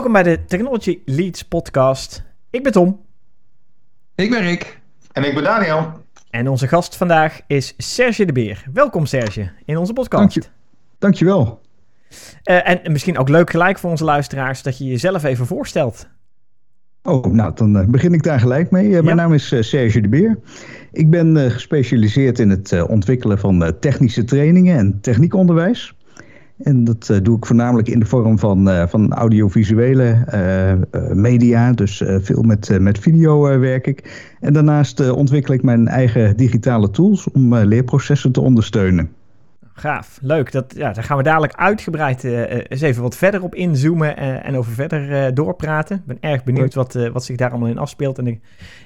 Welkom bij de Technology Leads podcast. Ik ben Tom. Ik ben Rick. En ik ben Daniel. En onze gast vandaag is Serge de Beer. Welkom Serge in onze podcast. Dank je, dankjewel. Uh, en misschien ook leuk gelijk voor onze luisteraars dat je jezelf even voorstelt. Oh, nou, dan uh, begin ik daar gelijk mee. Uh, ja. Mijn naam is Serge de Beer. Ik ben gespecialiseerd in het ontwikkelen van technische trainingen en techniekonderwijs. En dat uh, doe ik voornamelijk in de vorm van, uh, van audiovisuele uh, media. Dus veel met, met video werk ik. En daarnaast ontwikkel ik mijn eigen digitale tools om leerprocessen te ondersteunen. Gaaf, leuk. Dat, ja, daar gaan we dadelijk uitgebreid eens even wat verder op inzoomen en over verder doorpraten. Ik ben erg benieuwd wat, wat zich daar allemaal in afspeelt. En ik,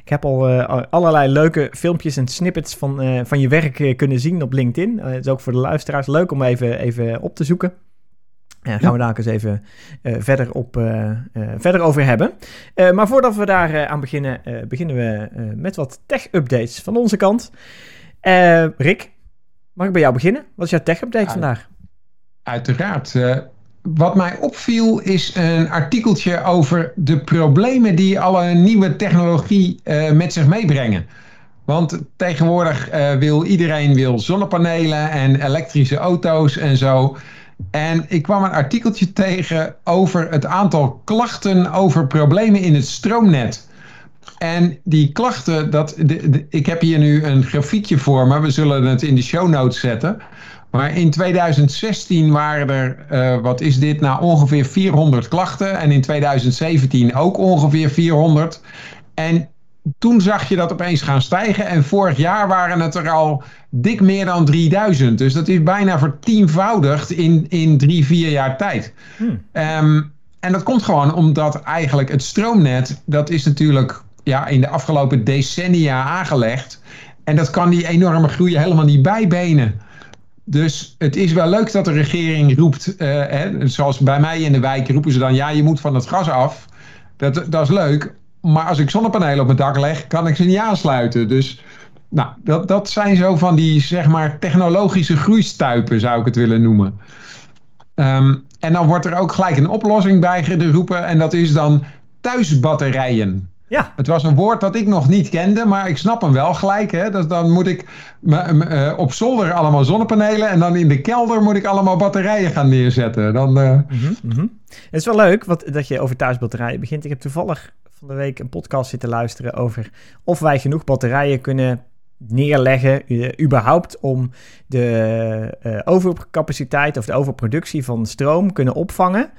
ik heb al allerlei leuke filmpjes en snippets van, van je werk kunnen zien op LinkedIn. Het is ook voor de luisteraars leuk om even, even op te zoeken. Daar gaan we daar eens even uh, verder, op, uh, uh, verder over hebben. maar voordat we daar aan beginnen, beginnen we met wat tech-updates van onze kant. Rick, mag ik bij jou beginnen? Wat is jouw tech-update vandaag? Uiteraard. wat mij opviel is een artikeltje over de problemen die alle nieuwe technologie met zich meebrengen. Want tegenwoordig wil iedereen wil zonnepanelen en elektrische auto's en zo. En ik kwam een artikeltje tegen over het aantal klachten over problemen in het stroomnet. En die klachten, dat, de, de, ik heb hier nu een grafiekje voor me. We zullen het in de show notes zetten. Maar in 2016 waren er, uh, wat is dit nou, ongeveer 400 klachten. En in 2017 ook ongeveer 400. En toen zag je dat opeens gaan stijgen. En vorig jaar waren het er al dik meer dan 3000. Dus dat is bijna vertienvoudigd in, in drie, vier jaar tijd. Hmm. Um, en dat komt gewoon omdat eigenlijk het stroomnet, dat is natuurlijk ja, in de afgelopen decennia aangelegd. En dat kan die enorme groei helemaal niet bijbenen. Dus het is wel leuk dat de regering roept, uh, hè, zoals bij mij in de wijk roepen ze dan, ja, je moet van het gas af. Dat, dat is leuk, maar als ik zonnepanelen op mijn dak leg, kan ik ze niet aansluiten. Dus nou, dat, dat zijn zo van die zeg maar technologische groeistuipen, zou ik het willen noemen. Um, en dan wordt er ook gelijk een oplossing bij geroepen en dat is dan thuisbatterijen. Ja. Het was een woord dat ik nog niet kende, maar ik snap hem wel gelijk. Hè? Dus dan moet ik uh, op zolder allemaal zonnepanelen en dan in de kelder moet ik allemaal batterijen gaan neerzetten. Dan, uh... mm -hmm, mm -hmm. Het is wel leuk wat, dat je over thuisbatterijen begint. Ik heb toevallig van de week een podcast zitten luisteren over of wij genoeg batterijen kunnen neerleggen, uh, überhaupt om de uh, overcapaciteit of de overproductie van stroom kunnen opvangen.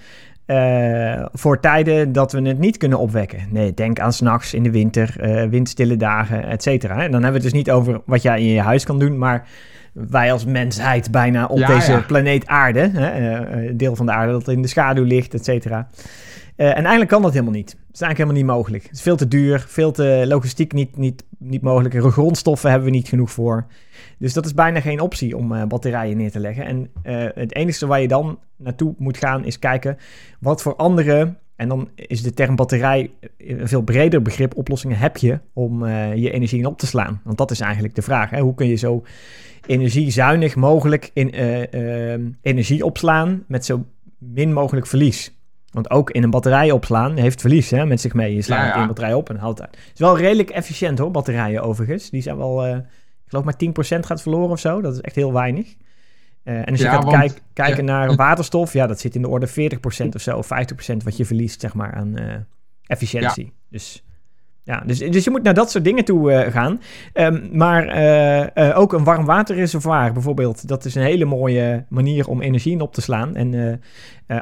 Uh, voor tijden dat we het niet kunnen opwekken. Nee, denk aan s'nachts in de winter, windstille dagen, et cetera. En dan hebben we het dus niet over wat jij in je huis kan doen, maar wij als mensheid bijna op ja, deze ja. planeet aarde, hè, deel van de aarde dat in de schaduw ligt, et cetera. Uh, en eigenlijk kan dat helemaal niet. Het is eigenlijk helemaal niet mogelijk. Het is veel te duur, veel te logistiek niet, niet, niet mogelijk. En grondstoffen hebben we niet genoeg voor. Dus dat is bijna geen optie om uh, batterijen neer te leggen. En uh, het enige waar je dan naartoe moet gaan is kijken wat voor andere, en dan is de term batterij een veel breder begrip, oplossingen heb je om je energie in op te slaan. Want dat is eigenlijk de vraag. Hè? Hoe kun je zo energiezuinig mogelijk in, energie opslaan met zo min mogelijk verlies? Want ook in een batterij opslaan heeft verlies hè, met zich mee. Je slaat ja, ja. een batterij op en haalt uit. Het is wel redelijk efficiënt hoor, batterijen overigens. Die zijn wel, uh, ik geloof maar 10% gaat verloren of zo. Dat is echt heel weinig. Uh, en als je ja, gaat want, kijk, kijken naar waterstof, ja, dat zit in de orde 40% of zo, of 50% wat je verliest, zeg maar, aan uh, efficiëntie. Dus ja, dus, dus je moet naar dat soort dingen toe uh, gaan. Um, maar uh, uh, ook een warm waterreservoir bijvoorbeeld. Dat is een hele mooie manier om energie in op te slaan. En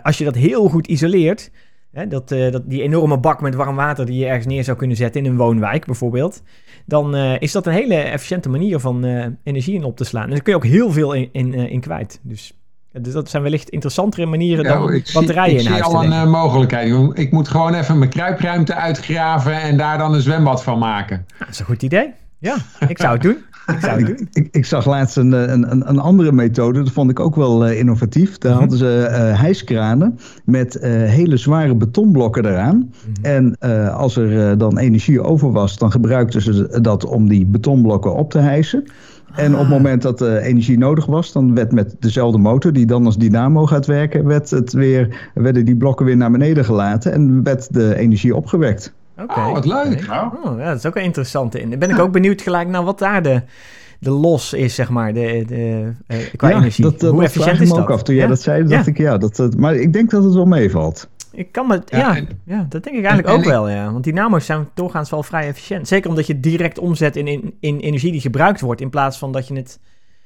als je dat heel goed isoleert... Hè, dat, dat, die enorme bak met warm water die je ergens neer zou kunnen zetten in een woonwijk bijvoorbeeld... dan is dat een hele efficiënte manier van energie in op te slaan. En daar kun je ook heel veel in, in, in kwijt. Dus dus dat zijn wellicht interessantere manieren dan ja, batterijen zie, in huis Ik zie al een uh, mogelijkheid. Ik moet gewoon even mijn kruipruimte uitgraven en daar dan een zwembad van maken. dat is een goed idee. Ja, ik zou het doen. Ik, zou het doen. ik, ik, zag laatst een, een, een andere methode, dat vond ik ook wel uh, innovatief. Daar mm -hmm. hadden ze uh, hijskranen met hele zware betonblokken eraan. Mm -hmm. En als er dan energie over was, dan gebruikten ze dat om die betonblokken op te hijsen. En op het moment dat de energie nodig was, dan werd met dezelfde motor, die dan als dynamo gaat werken, werd het weer, werden die blokken weer naar beneden gelaten en werd de energie opgewekt. Oké. Oh, wat leuk. Nou, Oh, ja, dat is ook een interessante in. Dan ben ik ook benieuwd gelijk naar wat daar de, de los is, zeg maar, de, de, eh, qua ja, energie. dat, eh, Hoe dat efficiënt is dat? ook af. Toen jij Ja? dat zei, dacht Ja. ik ja. Dat, dat- maar ik denk dat het wel meevalt. Ik kan me, ja, Ja, dat denk ik eigenlijk en ook wel, ja. Want dynamo's zijn doorgaans wel vrij efficiënt. Zeker omdat je het direct omzet in, in, in energie die gebruikt wordt, in plaats van dat je het...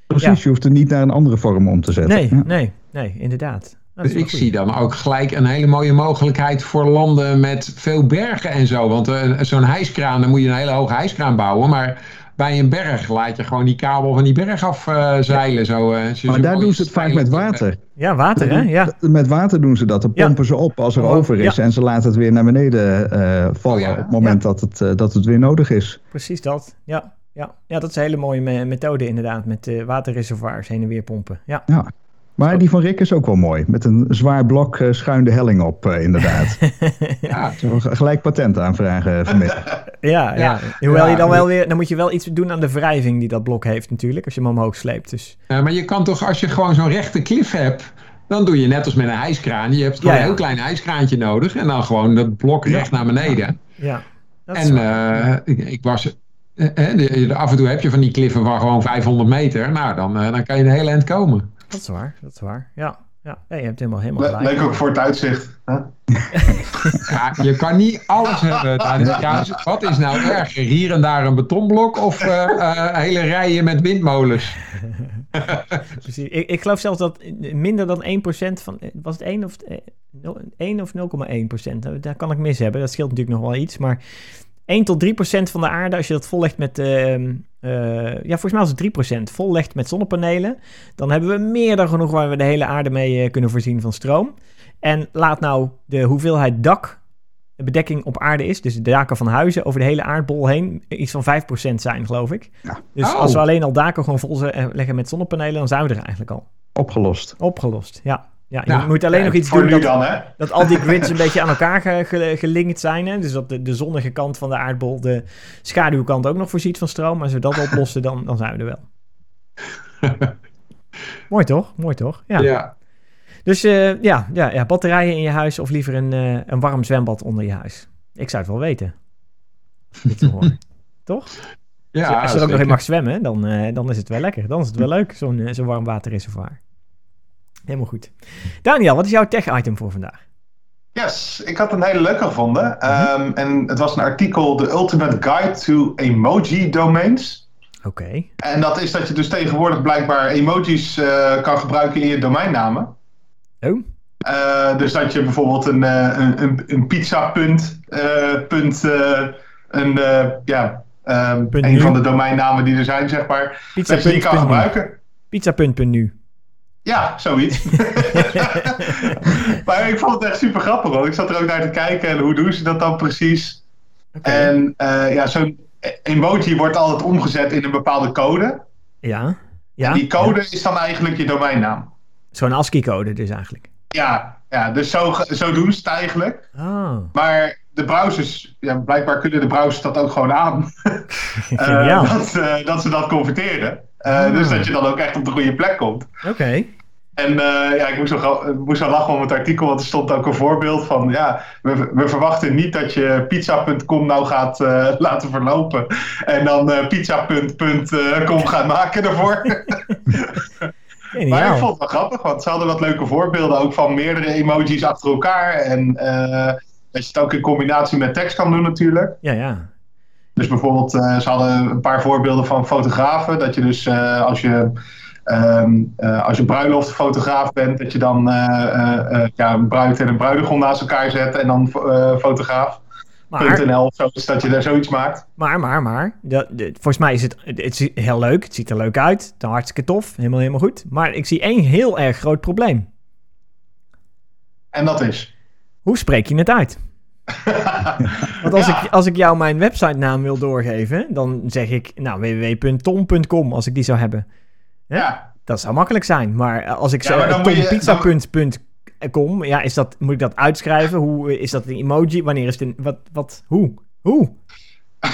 Precies, je hoeft het niet naar een andere vorm om te zetten. Nee, Ja. nee, nee, inderdaad. Dus ik goed. zie dan ook gelijk een hele mooie mogelijkheid voor landen met veel bergen en zo. Want eh, zo'n hijskraan, dan moet je een hele hoge hijskraan bouwen. Maar bij een berg laat je gewoon die kabel van die berg afzeilen. zo, eh, je Maar daar doen ze het vaak met water. Ja, water, hè? Ja. Met water doen ze dat. Dan Ja. pompen ze op als er Oh, over is. ja. En ze laten het weer naar beneden eh, vallen Oh ja. op het moment dat, het, eh, dat het weer nodig is. Precies dat. Ja, ja. ja dat is een hele mooie me- methode inderdaad, met eh, waterreservoirs heen en weer pompen. Ja. Ja. Maar die van Rick is ook wel mooi. Met een zwaar blok eh, schuin de helling op, eh, inderdaad. Ja, gelijk patent aanvragen vanmiddag. Ja, ja. Ja. Hoewel je dan wel weer, dan moet je wel iets doen aan de wrijving die dat blok heeft natuurlijk, als je hem omhoog sleept. Dus Ja, maar je kan toch, als je gewoon zo'n rechte klif hebt, dan doe je net als met een hijskraan. Je hebt gewoon Ja, ja. een heel klein hijskraantje nodig en dan gewoon dat blok recht naar beneden. ja. En eh, ik, ik was, eh, eh, af en toe heb je van die kliffen van gewoon 500 meter. Nou, dan, eh, dan kan je een hele eind komen. Dat is waar, dat is waar. Ja, ja. Nee, je hebt helemaal, helemaal le- gelijk. leuk ook voor het uitzicht. hè? Ja, je kan niet alles hebben. Wat is nou erger? Hier en daar een betonblok of eh, eh, hele rijen met windmolens? Precies. Ik, ik geloof zelfs dat minder dan 1% van, was het 1 of, eh, nul- 1 of 0,1%? Nou, Daar kan ik mis hebben, dat scheelt natuurlijk nog wel iets, maar 1 tot 3% van de aarde, als je dat vollegt met, ehm, eh, ja volgens mij was het 3%, vollegt met zonnepanelen, dan hebben we meer dan genoeg waar we de hele aarde mee eh, kunnen voorzien van stroom. En laat nou de hoeveelheid dak, de bedekking op aarde is, dus de daken van huizen over de hele aardbol heen, iets van 5% zijn geloof ik. Ja. Dus Oh. als we alleen al daken gewoon vol eh, leggen met zonnepanelen, dan zijn we er eigenlijk al. Opgelost. Opgelost, ja. Ja, je Ja, moet alleen ja, nog iets Voor doen dat, dan, hè? dat al die grids een beetje aan elkaar ge- ge- gelinkt zijn. Hè? Dus dat de, de zonnige kant van de aardbol de schaduwkant ook nog voorziet van stroom. Maar als we dat oplossen, dan, dan zijn we er wel. Mooi toch? Mooi toch? Ja. Ja. Dus eh, ja, ja, ja, batterijen in je huis of liever een, eh, een warm zwembad onder je huis. Ik zou het wel weten. Dit te horen. toch? Ja, als je er ook nog in mag zwemmen, dan, eh, dan is het wel lekker. Dan is het wel leuk, zo'n eh, zo'n warm waterreservoir. Helemaal goed. Daniel, wat is jouw tech-item voor vandaag? Yes, ik had een hele leuke gevonden. Ehm, en het was een artikel, The Ultimate Guide to Emoji Domains. Oké. En dat is dat je dus tegenwoordig blijkbaar emojis eh, kan gebruiken in je domeinnamen. Oh, Eh, dus dat je bijvoorbeeld een, eh, een, een, een pizza punt, eh, punt een, ja, ehm, Punt een nu. van de domeinnamen die er zijn, zeg maar. pizza. Dat je die kan punt, gebruiken. Pizza. Ja, zoiets. maar ik vond het echt super grappig, want ik zat er ook naar te kijken en hoe doen ze dat dan precies? En eh, ja, zo'n emoji wordt altijd omgezet in een bepaalde code. Ja. Ja. En die code is dan eigenlijk je domeinnaam. Zo'n ASCII-code dus eigenlijk. Ja, ja dus zo, zo doen ze het eigenlijk. Ah, Maar de browsers, ja, blijkbaar kunnen de browsers dat ook gewoon aan. Geniaal. dat, eh, dat ze dat converteren. Eh, Ah. Dus dat je dan ook echt op de goede plek komt. Oké. En eh, ja, ik moest, ik moest zo lachen om het artikel, want er stond ook een voorbeeld van, ja, we, we verwachten niet dat je pizza.com nou gaat eh, laten verlopen en dan eh pizza.com gaat maken daarvoor. maar ik vond het wel grappig, want ze hadden wat leuke voorbeelden ook van meerdere emojis achter elkaar en dat je het ook in combinatie met tekst kan doen natuurlijk. Ja, ja. Dus bijvoorbeeld, ze hadden een paar voorbeelden van fotografen. Dat je dus als je ehm, eh, als je bruiloftfotograaf bent, dat je dan eh, eh, ja, een bruid en een bruidegom naast elkaar zet en dan fotograaf. Maar, .nl of zo, dus dat je daar zoiets maakt. maar, maar, maar. Dat, volgens mij is het, het is heel leuk. Het ziet er leuk uit. Het is hartstikke tof. Helemaal, helemaal goed. Maar ik zie één heel erg groot probleem. En dat is. Hoe spreek je het uit? Want als, Ja. ik, als ik jou mijn website naam wil doorgeven, dan zeg ik nou www.tom.com als ik die zou hebben. Ja, Dat zou makkelijk zijn. Maar als ik Ja, zo je- tompizza.com, ja, is dat, moet ik dat uitschrijven? Hoe is dat een emoji? Wanneer is het een, wat, wat, hoe? Hoe?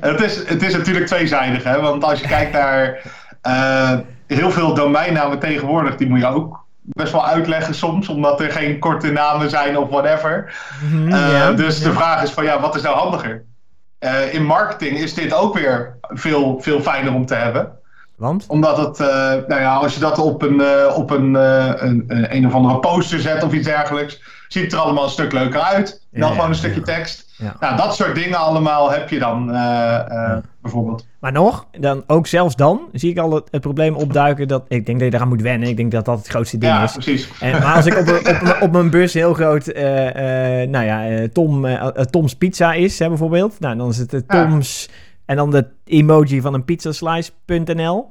het, is, het is natuurlijk tweezijdig, hè? want als je kijkt naar uh, heel veel domeinnamen tegenwoordig, die moet je ook best wel uitleggen soms, omdat er geen korte namen zijn of whatever. Mm ja, dus ja. de vraag is van ja, wat is nou handiger? Uh, in marketing is dit ook weer veel, veel fijner om te hebben. Want? Omdat het, uh, nou ja, als je dat op een, uh, op een, een, een of andere poster zet of iets dergelijks, ziet het er allemaal een stuk leuker uit. Dan ja, gewoon een stukje tekst. Ja. Nou, dat soort dingen allemaal heb je dan bijvoorbeeld. Maar nog, dan, ook zelfs dan zie ik al het, het, probleem opduiken dat ik denk dat je eraan moet wennen. Ik denk dat dat het grootste ding ja, is. precies. En, maar als ik op, op, op, mijn bus heel groot, nou ja, Tom, Tom's Pizza is, hè, bijvoorbeeld. Nou, dan is het Tom's en dan de emoji van een pizzaslice.nl.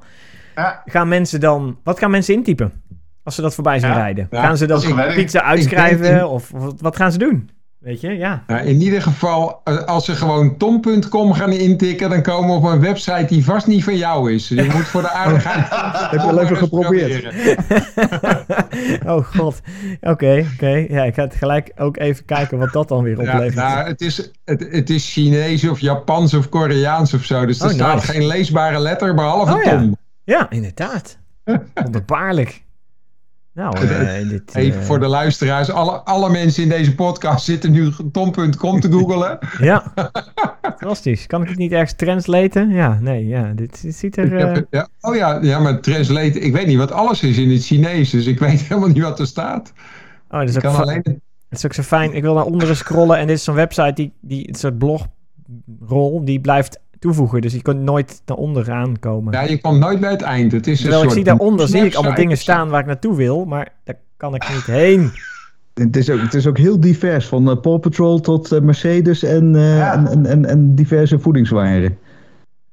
Gaan mensen dan, wat gaan mensen intypen? Als ze dat voorbij zien rijden. gaan ze dan pizza uitschrijven of, of wat gaan ze doen? Weet je, ja. Nou, in ieder geval, als ze gewoon tom.com gaan intikken, dan komen we op een website die vast niet van jou is. Je moet voor de aardigheid. Heb je al even geprobeerd? oh god. Oké, okay, oké. Okay. Ja, ik ga het gelijk ook even kijken wat dat dan weer oplevert. Ja, nou, het is, het, het is Chinees of Japans of Koreaans of zo. Dus er oh, staat nice. geen leesbare letter behalve oh, tom. Ja, ja inderdaad. Wonderbaarlijk. Nou, uh, dit, Even uh... voor de luisteraars. Alle, alle mensen in deze podcast zitten nu tom.com te googelen. ja, fantastisch. Kan ik het niet ergens translaten? Ja, nee, ja. Dit, dit ziet er... Uh... Heb, ja. Oh ja, ja, maar translaten... Ik weet niet wat alles is in het Chinees. Dus ik weet helemaal niet wat er staat. Oh, dat is, ook, alleen... dat is ook zo fijn. Ik wil naar onderen scrollen. En dit is zo'n website die... die het soort blogrol. Die blijft toevoegen. Dus je kunt nooit naar onderaan komen. Ja, je komt nooit bij het eind. Het is Terwijl een ik soort zie daaronder zie ik allemaal dingen staan waar ik naartoe wil, maar daar kan ik niet heen. Het is, ook, het is ook heel divers, van uh, Paw Patrol tot uh, Mercedes en, uh, ja. en, en, en, diverse voedingswaren.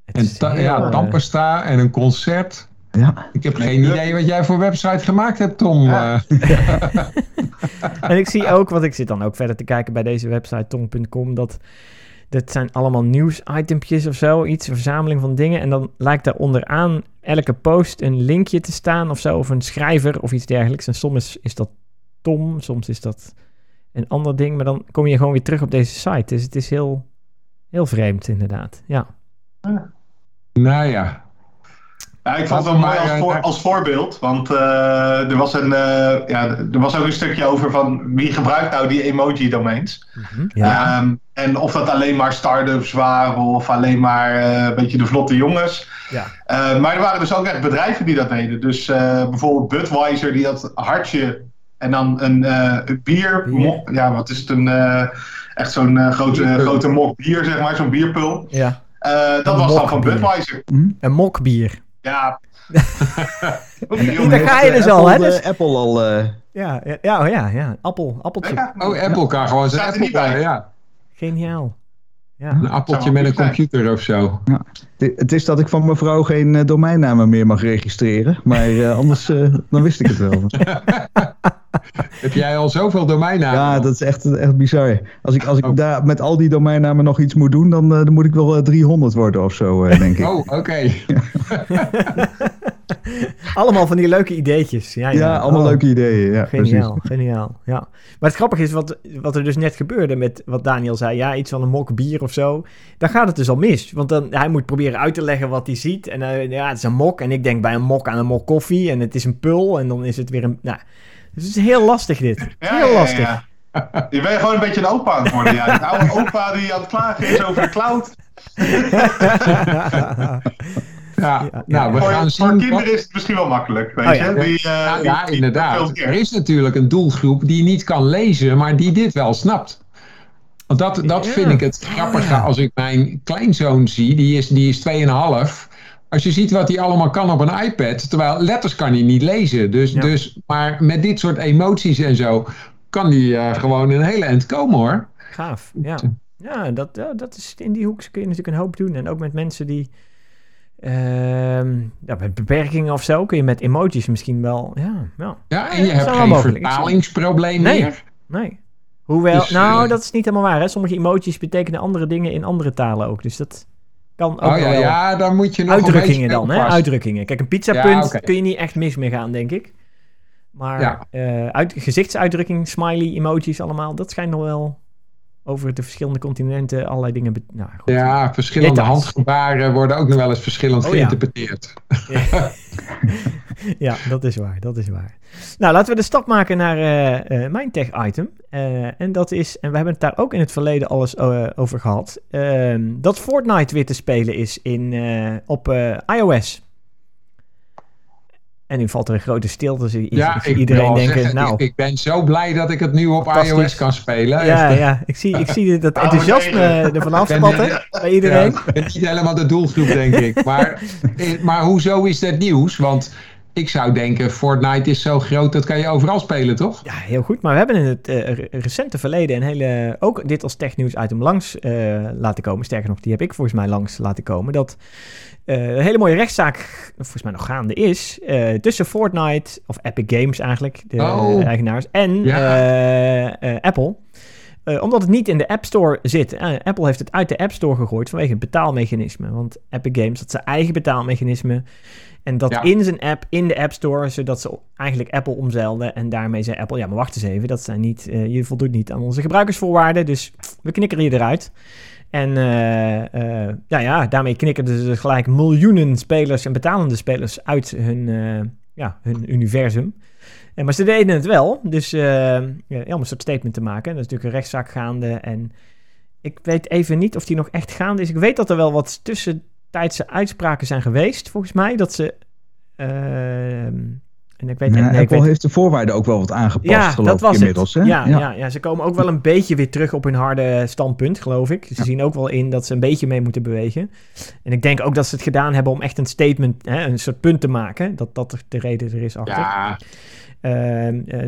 En ta heel, ja, Tampesta en een concert. Ja. Ik heb geen idee wat jij voor website gemaakt hebt, Tom. Ja. en ik zie ook, want ik zit dan ook verder te kijken bij deze website tom.com, dat dat zijn allemaal nieuwsitempjes of zo, iets, een verzameling van dingen. En dan lijkt daar onderaan elke post een linkje te staan of zo, of een schrijver of iets dergelijks. En soms is, dat Tom, soms is dat een ander ding, maar dan kom je gewoon weer terug op deze site. Dus het is heel, heel vreemd inderdaad, ja. Nou ja, ja, ik vond het wel mooi als, voor, als voorbeeld, want uh, er, was een, uh, ja, er was ook een stukje over van wie gebruikt nou die emoji-domeins. Mm -hmm, ja. um, en of dat alleen maar start-ups waren of alleen maar uh, een beetje de vlotte jongens. Ja. maar er waren dus ook echt bedrijven die dat deden. Dus bijvoorbeeld Budweiser, die had hartje en dan een, bier. bier. Ja, wat is het? Een, echt zo'n grote, grote mok bier, zeg maar, zo'n bierpul. Ja. dat was dan van Budweiser. Mm? Een mokbier. Ja. Daar ga je dus al, hè? Dus... Apple al... Uh... Ja, ja, ja, oh ja, ja. Appel, appeltje. Ja, oh, Apple kan gewoon zijn Apple bij, ja. Geniaal. Ja. Een appeltje met een computer of zo. Ja. Het is dat ik van mevrouw geen domeinnamen meer mag registreren. Maar uh, anders uh, dan wist ik het wel. Heb jij al zoveel domeinnamen? Ja, dat is echt, echt bizar. Als ik, als ik oh. daar met al die domeinnamen nog iets moet doen, dan, dan moet ik wel 300 worden of zo, denk ik. Oh, oké. Okay. allemaal van die leuke ideetjes. Ja, ja. ja allemaal oh. leuke ideeën. Ja, geniaal, precies. geniaal. Ja. Maar het grappige is wat, wat er dus net gebeurde met wat Daniel zei. Ja, iets van een mok bier of zo. Dan gaat het dus al mis. Want dan, hij moet proberen uit te leggen wat hij ziet. En uh, ja, het is een mok. En ik denk bij een mok aan een mok koffie. En het is een pul. En dan is het weer een... Nou, het is heel lastig dit. Ja, heel ja, lastig. Ja, Je bent gewoon een beetje een opa aan het worden. Ja. Een oude opa die aan het klagen is over de cloud. Ja, ja, nou, we voor, gaan voor zien. kinderen is het misschien wel makkelijk, weet Oh, je. ja. Die, uh, Ja, die- ja, die- inderdaad. die- Er is natuurlijk een doelgroep die niet kan lezen, maar die dit wel snapt. Want dat, dat Ja. vind ik het grappige ja. als ik mijn kleinzoon zie, die is, die is 2,5. Als je ziet wat hij allemaal kan op een iPad, terwijl letters kan hij niet lezen. Dus, Ja. dus, maar met dit soort emoties en zo kan hij eh, gewoon een hele eind komen hoor. Gaaf, ja. Ja, dat, ja, dat is in die hoek kun je natuurlijk een hoop doen. En ook met mensen die... ehm, ja, met beperkingen of zo kun je met emojis misschien wel... Ja, ja. Ja, en je hebt geen vertalingsprobleem Nee. meer. Nee. Hoewel, Dus, nou, eh, dat is niet helemaal waar. Hè? Sommige emojis betekenen andere dingen in andere talen ook. Dus dat kan ook Oh ja, wel. ja, dan moet je nog Uitdrukkingen dan, hè? Uitdrukkingen. Kijk, een pizzapunt Ja, kun je niet echt mis mee gaan, denk ik. Maar Ja. eh, uit, gezichtsuitdrukking, smiley, emojis allemaal, dat schijnt nog wel over de verschillende continenten allerlei dingen... Nou, goed. Ja, verschillende Details. handgebaren worden ook nog wel eens verschillend Oh, ja. geïnterpreteerd. ja, dat is waar, dat is waar. Nou, laten we de stap maken naar eh, eh, mijn tech-item. Eh, en dat is, en we hebben het daar ook in het verleden alles over gehad, ehm, dat Fortnite weer te spelen is in, op iOS. En nu valt er een grote stilte, dus Ja, ik iedereen zeggen, nou... ik, ik ben zo blij dat ik het nu op iOS kan spelen. ja, Echt, ja, ik zie, ik zie dat enthousiasme meteen. ervan afspatten bij iedereen. Ja, ik ben niet helemaal de doelgroep, denk ik. Maar, eh, maar hoezo is dat nieuws? Want ik zou denken, Fortnite is zo groot, dat kan je overal spelen, toch? Ja, heel goed. Maar we hebben in het eh, re- recente verleden een hele, ook dit als technieuws item langs eh, laten komen. Sterker nog, die heb ik volgens mij langs laten komen. Dat eh, een hele mooie rechtszaak, volgens mij nog gaande is, tussen Fortnite, of Epic Games eigenlijk, de Oh. eigenaars, en Ja. Apple. Omdat het niet in de App Store zit. Apple heeft het uit de App Store gegooid vanwege het betaalmechanisme. Want Epic Games had zijn eigen betaalmechanisme. En dat Ja. in zijn app, in de App Store, zodat ze eigenlijk Apple omzeilden. En daarmee zei Apple, ja, maar wacht eens even, dat zijn niet, eh, je voldoet niet aan onze gebruikersvoorwaarden, dus we knikkeren je eruit. En eh, ja, ja, daarmee knikkerden ze gelijk miljoenen spelers en betalende spelers uit hun, ja, hun universum. En, maar ze deden het wel, dus ja, om een soort statement te maken. Dat is natuurlijk een rechtszaak gaande en ik weet even niet of die nog echt gaande is. Ik weet dat er wel wat tussentijdse uitspraken zijn geweest, volgens mij, dat ze... ehm, en ik weet, Ja, nee, ik Apple weet heeft de voorwaarden ook wel wat aangepast, ja, geloof dat was ik inmiddels. het. Hè? Ja, ja. Ja, ze komen ook wel een beetje weer terug op hun harde standpunt, geloof ik. Ze Ja. zien ook wel in dat ze een beetje mee moeten bewegen. En ik denk ook dat ze het gedaan hebben om echt een statement, hè, een soort punt te maken. Dat dat de reden er is achter. Ja,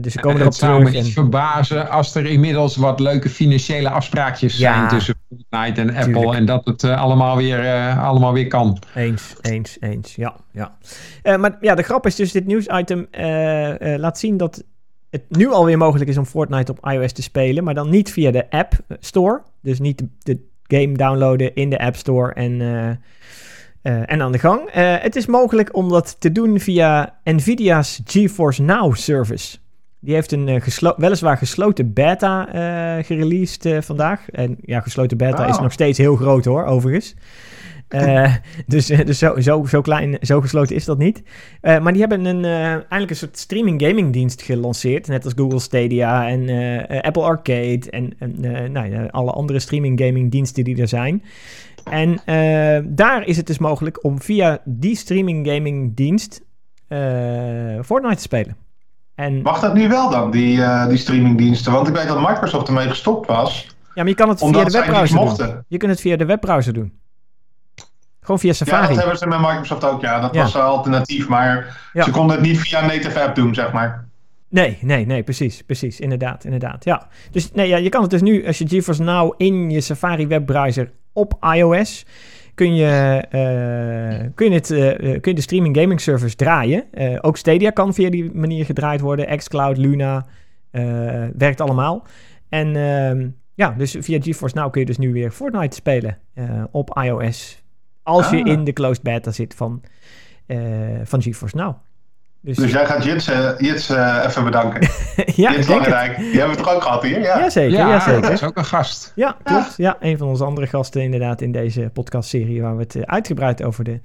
dus ze komen erop het zou me terug. niet verbazen als er inmiddels wat leuke financiële afspraakjes Ja. zijn tussen Fortnite en Apple. Tuurlijk. En dat het eh, allemaal, weer, eh, allemaal weer kan. eens, eens, eens. Ja, ja. Eh, maar ja, de grap is dus, dit nieuwsitem eh eh laat zien dat het nu alweer mogelijk is om Fortnite op iOS te spelen. Maar dan niet via de App Store. Dus niet de, de game downloaden in de App Store en... eh, eh, en aan de gang. Eh, het is mogelijk om dat te doen via Nvidia's GeForce Now service. Die heeft een eh, geslo- weliswaar gesloten beta gereleased vandaag. En ja, gesloten beta is Oh. nog steeds heel groot hoor, overigens. Dus dus zo, zo, zo klein, zo gesloten is dat niet. Maar die hebben een, eigenlijk een soort streaming gaming dienst gelanceerd. Net als Google Stadia en Apple Arcade en, en nou, alle andere streaming gaming diensten die er zijn. En eh, daar is het dus mogelijk om via die streaming gaming dienst eh, Fortnite te spelen. En, Mag dat nu wel dan, die, eh, die streamingdiensten? Want ik weet dat Microsoft ermee gestopt was. ja, maar je kan het via de webbrowser doen. mochten. Je kunt het via de webbrowser doen. Gewoon via Ja, Safari. dat hebben ze met Microsoft ook. Ja, dat Ja. was een alternatief. Maar Ja. ze konden het niet via native app doen, zeg maar. Nee, nee, nee, precies, precies, inderdaad, inderdaad, ja. Dus nee, ja, je kan het dus nu, als je GeForce Now in je Safari webbrowser op iOS, kun je, eh, kun je, het, eh, eh, kun je de streaming gaming service draaien. Ook Stadia kan via die manier gedraaid worden, xCloud, Luna, werkt allemaal. En ehm, ja, dus via GeForce Now kun je dus nu weer Fortnite spelen op iOS, als je Ah. in de closed beta zit van, van GeForce Now. Dus, Dus jij gaat Jits, eh, Jits eh, even bedanken. ja, Jits. Langerijk. Die hebben we toch ook gehad hier? Ja. Ja, zeker. ja, Ja, zeker. dat is ook een gast. Ja, klopt. Ja, een van onze andere gasten inderdaad in deze podcastserie... waar we het eh, uitgebreid over de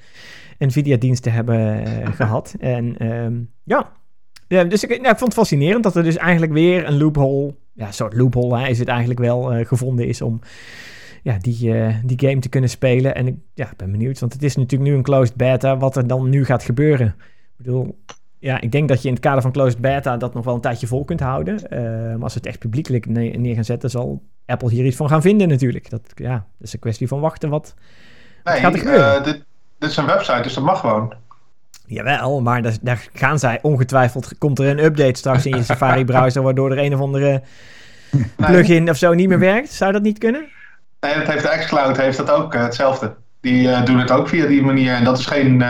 NVIDIA-diensten hebben eh, gehad. En ehm, ja, Ja, dus ik, nou, ik vond het fascinerend dat er dus eigenlijk weer een loophole... Ja, een soort loophole hè, is het eigenlijk wel eh, gevonden is om... Ja, die, eh, die game te kunnen spelen. En ik ja, ik ben benieuwd, want het is natuurlijk nu een closed beta... wat er dan nu gaat gebeuren. Ik bedoel, ja, ik denk dat je in het kader van closed beta dat nog wel een tijdje vol kunt houden. Eh, maar als het echt publiekelijk ne- neer gaan zetten, zal Apple hier iets van gaan vinden natuurlijk. Dat, ja, dat is een kwestie van wachten wat... Nee, gaat er gebeuren? eh, dit, dit is een website, dus dat mag gewoon. Jawel, maar daar, daar gaan zij ongetwijfeld... Komt er een update straks in je Safari-browser... waardoor er een of andere Nee, plugin of zo niet meer werkt? Zou dat niet kunnen? nee, dat heeft de xCloud heeft dat ook eh, hetzelfde. Die eh, doen het ook via die manier. En dat is geen,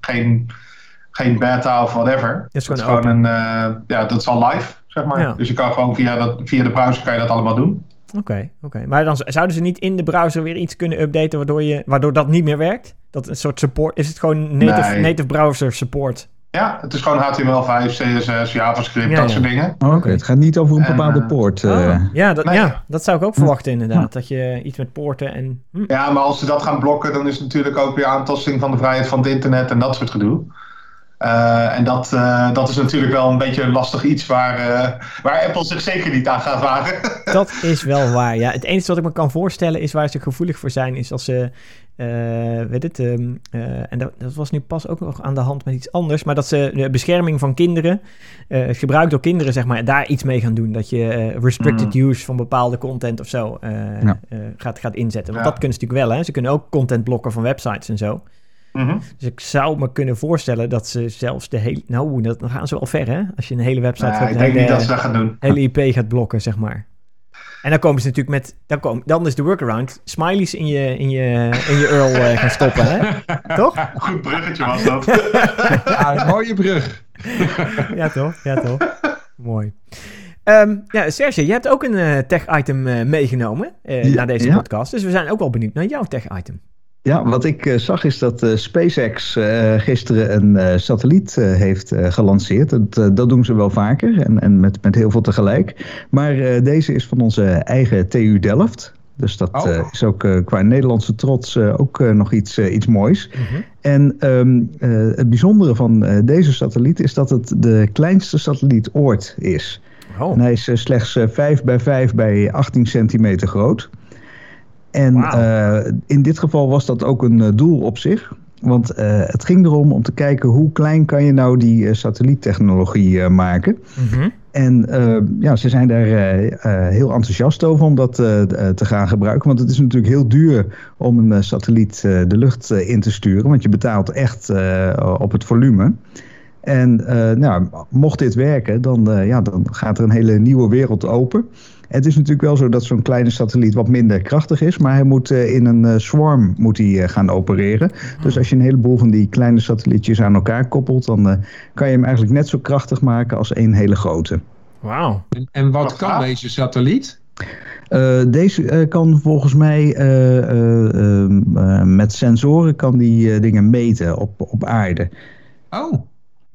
geen, geen beta of whatever. is dat is gewoon gewoon een... eh, ja, dat is al live, zeg maar. Ja. Dus je kan gewoon via, dat, via de browser kan je dat allemaal doen. Oké, oké. Maar dan zouden ze niet in de browser weer iets kunnen updaten... waardoor, je, waardoor dat niet meer werkt? Dat een soort support... Is het gewoon native, Nee. native browser support? Ja, het is gewoon HTML5, CSS, JavaScript, Ja, dat ja. soort dingen. Oh, Oké, het gaat niet over een En, bepaalde eh, poort. Oh, eh. ja, dat, nee. ja, dat zou ik ook verwachten inderdaad. Dat je iets met poorten en... Hm. Ja, maar als ze dat gaan blokken, dan is het natuurlijk ook weer aantasting van de vrijheid van het internet en dat soort gedoe. Eh, en dat, eh, dat is natuurlijk wel een beetje een lastig iets waar, eh, waar Apple zich zeker niet aan gaat wagen. Dat is wel waar. Ja, het enige wat ik me kan voorstellen is waar ze gevoelig voor zijn, is als ze, weet het, ehm, eh, en dat, dat was nu pas ook nog aan de hand met iets anders, maar dat ze de bescherming van kinderen, eh gebruik door kinderen, zeg maar, daar iets mee gaan doen. Dat je restricted use van bepaalde content of zo Ja. gaat, gaat inzetten. Want Ja. dat kunnen ze natuurlijk wel, hè. Ze kunnen ook content blokken van websites en zo. Mhm. Dus ik zou me kunnen voorstellen dat ze zelfs de hele, nou, dat, dan gaan ze wel ver, hè. Als je een hele website, Nou, van ik de denk hele- niet dat ze dat gaan doen. hele IP gaat blokken, zeg maar. En dan komen ze natuurlijk met... Dan, kom, dan is de workaround smileys in je, in je, in je URL eh, gaan stoppen, hè? Toch? Goed bruggetje was dat. Ja, een mooie brug. Ja, toch? Ja, toch? Mooi. Ehm, ja, Serge, je hebt ook een eh, tech-item eh, meegenomen eh, Ja, naar deze ja. podcast. Dus we zijn ook wel benieuwd naar jouw tech-item. Ja, wat ik eh, zag is dat eh, SpaceX eh, gisteren een satelliet heeft gelanceerd. Dat, dat doen ze wel vaker en, en met, met heel veel tegelijk. Maar deze is van onze eigen TU Delft. Dus dat Oh. is ook qua Nederlandse trots ook nog iets, iets moois. Mhm. En ehm, eh, het bijzondere van deze satelliet is dat het de kleinste satelliet ooit is. Oh, En hij is slechts eh, 5 bij 5 bij 18 centimeter groot. En eh, in dit geval was dat ook een eh, doel op zich. Want eh, het ging erom om te kijken hoe klein kan je nou die satelliettechnologie maken. Mhm. En ja, ze zijn daar heel enthousiast over om dat te gaan gebruiken. Want het is natuurlijk heel duur om een satelliet de lucht in te sturen. Want je betaalt echt op het volume. En nou, mocht dit werken, dan, ja, dan gaat er een hele nieuwe wereld open. Het is natuurlijk wel zo dat zo'n kleine satelliet wat minder krachtig is, maar hij moet eh, in een eh, swarm moet hij, eh, gaan opereren. Dus als je een heleboel van die kleine satellietjes aan elkaar koppelt, dan eh, kan je hem eigenlijk net zo krachtig maken als één hele grote. Wauw. En, en wat Wat kan gaaf. deze satelliet? Eh, deze eh, kan volgens mij eh, eh, ehm, eh, met sensoren kan die eh, dingen meten op, op aarde. Oh,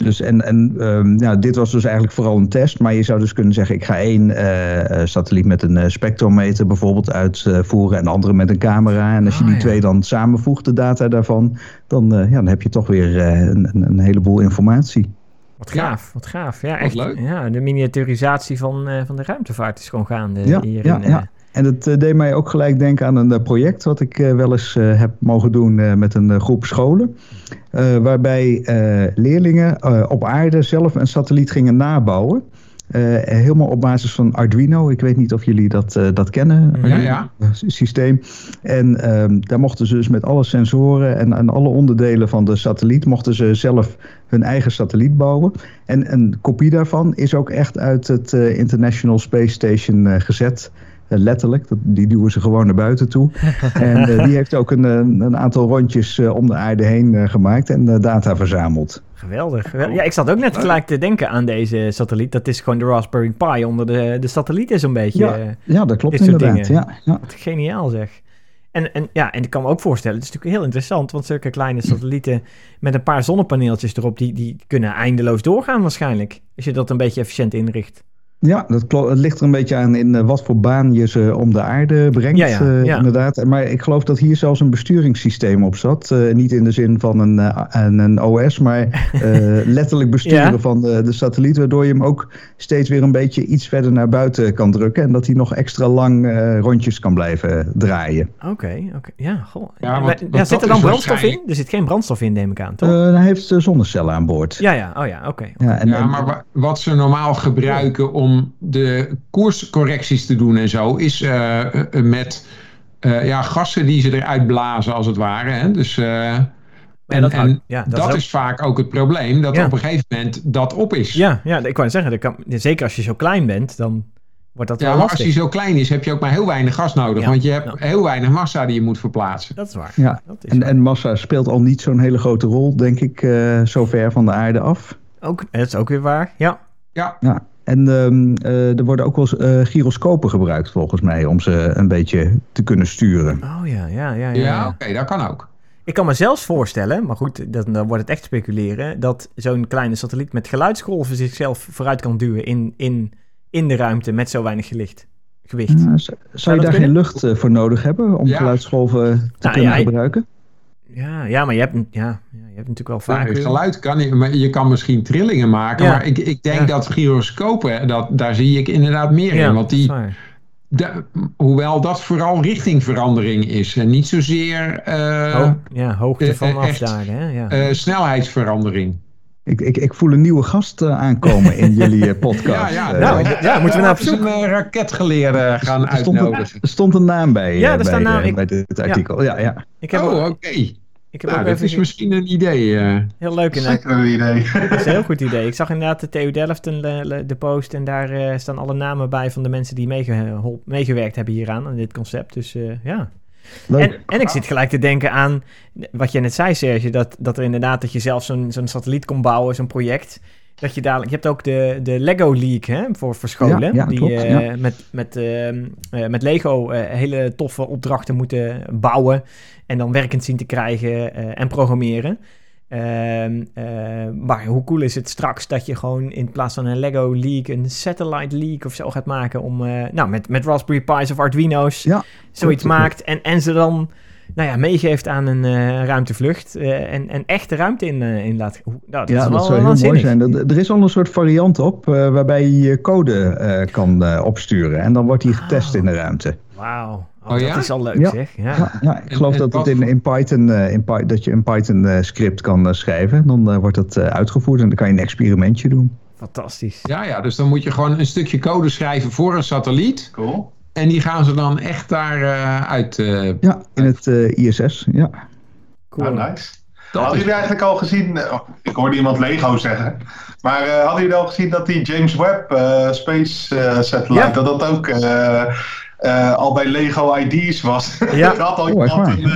Dus en, en ehm, ja, dit was dus eigenlijk vooral een test. Maar je zou dus kunnen zeggen, ik ga één eh, eh, satelliet met een eh, spectrometer bijvoorbeeld uitvoeren en de andere met een camera. En als je Ah, die ja. twee dan samenvoegt, de data daarvan, dan, eh, ja, dan heb je toch weer eh, een, een, heleboel informatie. Wat Ja. gaaf, wat gaaf. Ja, Wat echt. leuk. Ja, de miniaturisatie van, eh, van de ruimtevaart is gewoon gaande Ja, hier ja, in, ja. En het eh, deed mij ook gelijk denken aan een eh, project wat ik eh, wel eens heb mogen doen met een groep scholen. Waarbij leerlingen op aarde zelf een satelliet gingen nabouwen. Helemaal op basis van Arduino. Ik weet niet of jullie dat, dat kennen. Ja, ja. sy- Systeem. En ehm, daar mochten ze dus met alle sensoren en, en alle onderdelen van de satelliet... mochten ze zelf hun eigen satelliet bouwen. En een kopie daarvan is ook echt uit het International Space Station gezet. Eh, letterlijk, dat, die duwen ze gewoon naar buiten toe. en eh, die heeft ook een, eh, een aantal rondjes om de aarde heen gemaakt en data verzameld. Geweldig. geweldig. Ja, ik zat ook net gelijk te denken aan deze satelliet. Dat is gewoon de Raspberry Pi onder de, de satellieten zo'n beetje. Ja. Ja, dat klopt inderdaad. Ja, ja. Geniaal zeg. En, en, ja, en ik kan me ook voorstellen, het is natuurlijk heel interessant, want zulke kleine satellieten met een paar zonnepaneeltjes erop, die, die kunnen eindeloos doorgaan waarschijnlijk. Als je dat een beetje efficiënt inricht. Ja, dat klopt. Het ligt er een beetje aan in eh, wat voor baan je ze om de aarde brengt. Ja, ja, eh, ja. Inderdaad. Maar ik geloof dat hier zelfs een besturingssysteem op zat. Eh, niet in de zin van een, eh, een, een OS, maar eh, letterlijk besturen Ja. van de, de satelliet. Waardoor je hem ook steeds weer een beetje iets verder naar buiten kan drukken. En dat hij nog extra lang eh, rondjes kan blijven draaien. Oké, oké. Ja, goh. Ja, Maar- want- ja, want zit er dan brandstof in? Er zit geen brandstof in, neem ik aan, toch? Eh, hij heeft zonnecellen aan boord. ja, ja. Oh ja, oké. Ja, en, ja, en- maar wa- wat ze normaal gebruiken om de koerscorrecties te doen en zo, is eh, eh, met eh, ja, gassen die ze eruit blazen als het ware. Hè? Dus, eh, en dat en ja, dat dat, is ook- is vaak ook het probleem, dat Ja. op een gegeven moment dat op is. Ja, ja, ik wou zeggen, dat kan, zeker als je zo klein bent, dan wordt dat Ja, maar als die zo klein is, heb je ook maar heel weinig gas nodig. Ja, Want je hebt heel weinig massa die je moet verplaatsen. Dat is waar. Ja, Dat is en, waar. en massa speelt al niet zo'n hele grote rol, denk ik, eh, zo ver van de aarde af. Ook, dat is ook weer waar, ja. Ja, Ja, en ehm, eh, er worden ook wel eh, gyroscopen gebruikt volgens mij om ze een beetje te kunnen sturen. Oh ja, ja, ja. ja, ja, oké, dat kan ook. Ik kan me zelfs voorstellen, maar goed, dan, dan wordt het echt speculeren, dat zo'n kleine satelliet met geluidsgolven zichzelf vooruit kan duwen in, in, in de ruimte met zo weinig gelicht, gewicht. Ja, zou, zou je daar kunnen? geen lucht eh, voor nodig hebben om Ja. geluidsgolven te Nou, kunnen ja, gebruiken? Ja, ja maar je hebt, ja, hebt natuurlijk wel vaak... Nou, geluid kan niet, maar je kan misschien trillingen maken. Ja. Maar ik, ik denk Ja. dat gyroscopen, dat, daar zie ik inderdaad meer ja, in. Want die, de- hoewel dat vooral richtingverandering is. En niet zozeer eh, Ho- ja, hoogte eh, van echt. afdagen, hè? Ja. eh, snelheidsverandering. Ik, ik, ik voel een nieuwe gast aankomen in jullie podcast. Ja, ja, nou, ja, moeten we naar op we zoek? een raketgeleerde gaan er, stond een, uitnodigen. er stond een naam bij, Ja, er staat bij, naam. Ik- bij dit artikel. Ja, ja. ik heb, Oh, oké. Ik heb Nou, ook dat even... is misschien een idee. eh. Heel leuk inderdaad. Zeker een idee. Dat is een heel goed idee. Ik zag inderdaad de TU Delft een, eh, de post en daar eh, staan alle namen bij van de mensen die meegewerkt hebben hieraan, aan dit concept. Dus eh, ja. Leuk. En, en ik zit gelijk te denken aan wat je net zei, Serge, dat, dat er inderdaad dat je zelf zo'n zo'n satelliet kon bouwen, zo'n project. Dat je dadelijk, je hebt ook de, de Lego League hè, voor, voor scholen. Ja, ja, die klopt, eh, ja. met, met, ehm, eh, met Lego eh, hele toffe opdrachten moeten bouwen. En dan werkend zien te krijgen en programmeren. Ehm, eh, maar hoe cool is het straks dat je gewoon in plaats van een Lego League een Satellite League of zo gaat maken om, nou, met, met Raspberry Pi's of Arduino's Ja, zoiets maakt en, en ze dan nou ja, meegeeft aan een eh, ruimtevlucht eh, en, en echt de ruimte in, eh, in laat. Nou, dat ja, is dat wel zou heel mooi zijn. Er, er is al een soort variant op waarbij je je code eh, kan eh, opsturen. En dan wordt die getest Oh. in de ruimte. Wauw, oh, Oh dat ja? is al leuk Ja. zeg. Ja. Ja, ja ik geloof en dat het in, in Python, eh, in Py- dat je een Python eh, script kan schrijven. Dan wordt dat eh, uitgevoerd en dan kan je een experimentje doen. Fantastisch. Ja, ja, dus dan moet je gewoon een stukje code schrijven voor een satelliet. Cool. En die gaan ze dan echt daar eh, uit. eh, Ja, in het eh, ISS. Ja. Cool. Nou, nice. dat hadden is- jullie eigenlijk al gezien, oh, ik hoorde iemand Lego zeggen, maar eh, hadden jullie al gezien dat die James Webb eh, Space eh, Satellite, Ja. dat dat ook eh, al bij Lego ID's was? Ja. er had al Oh, iemand een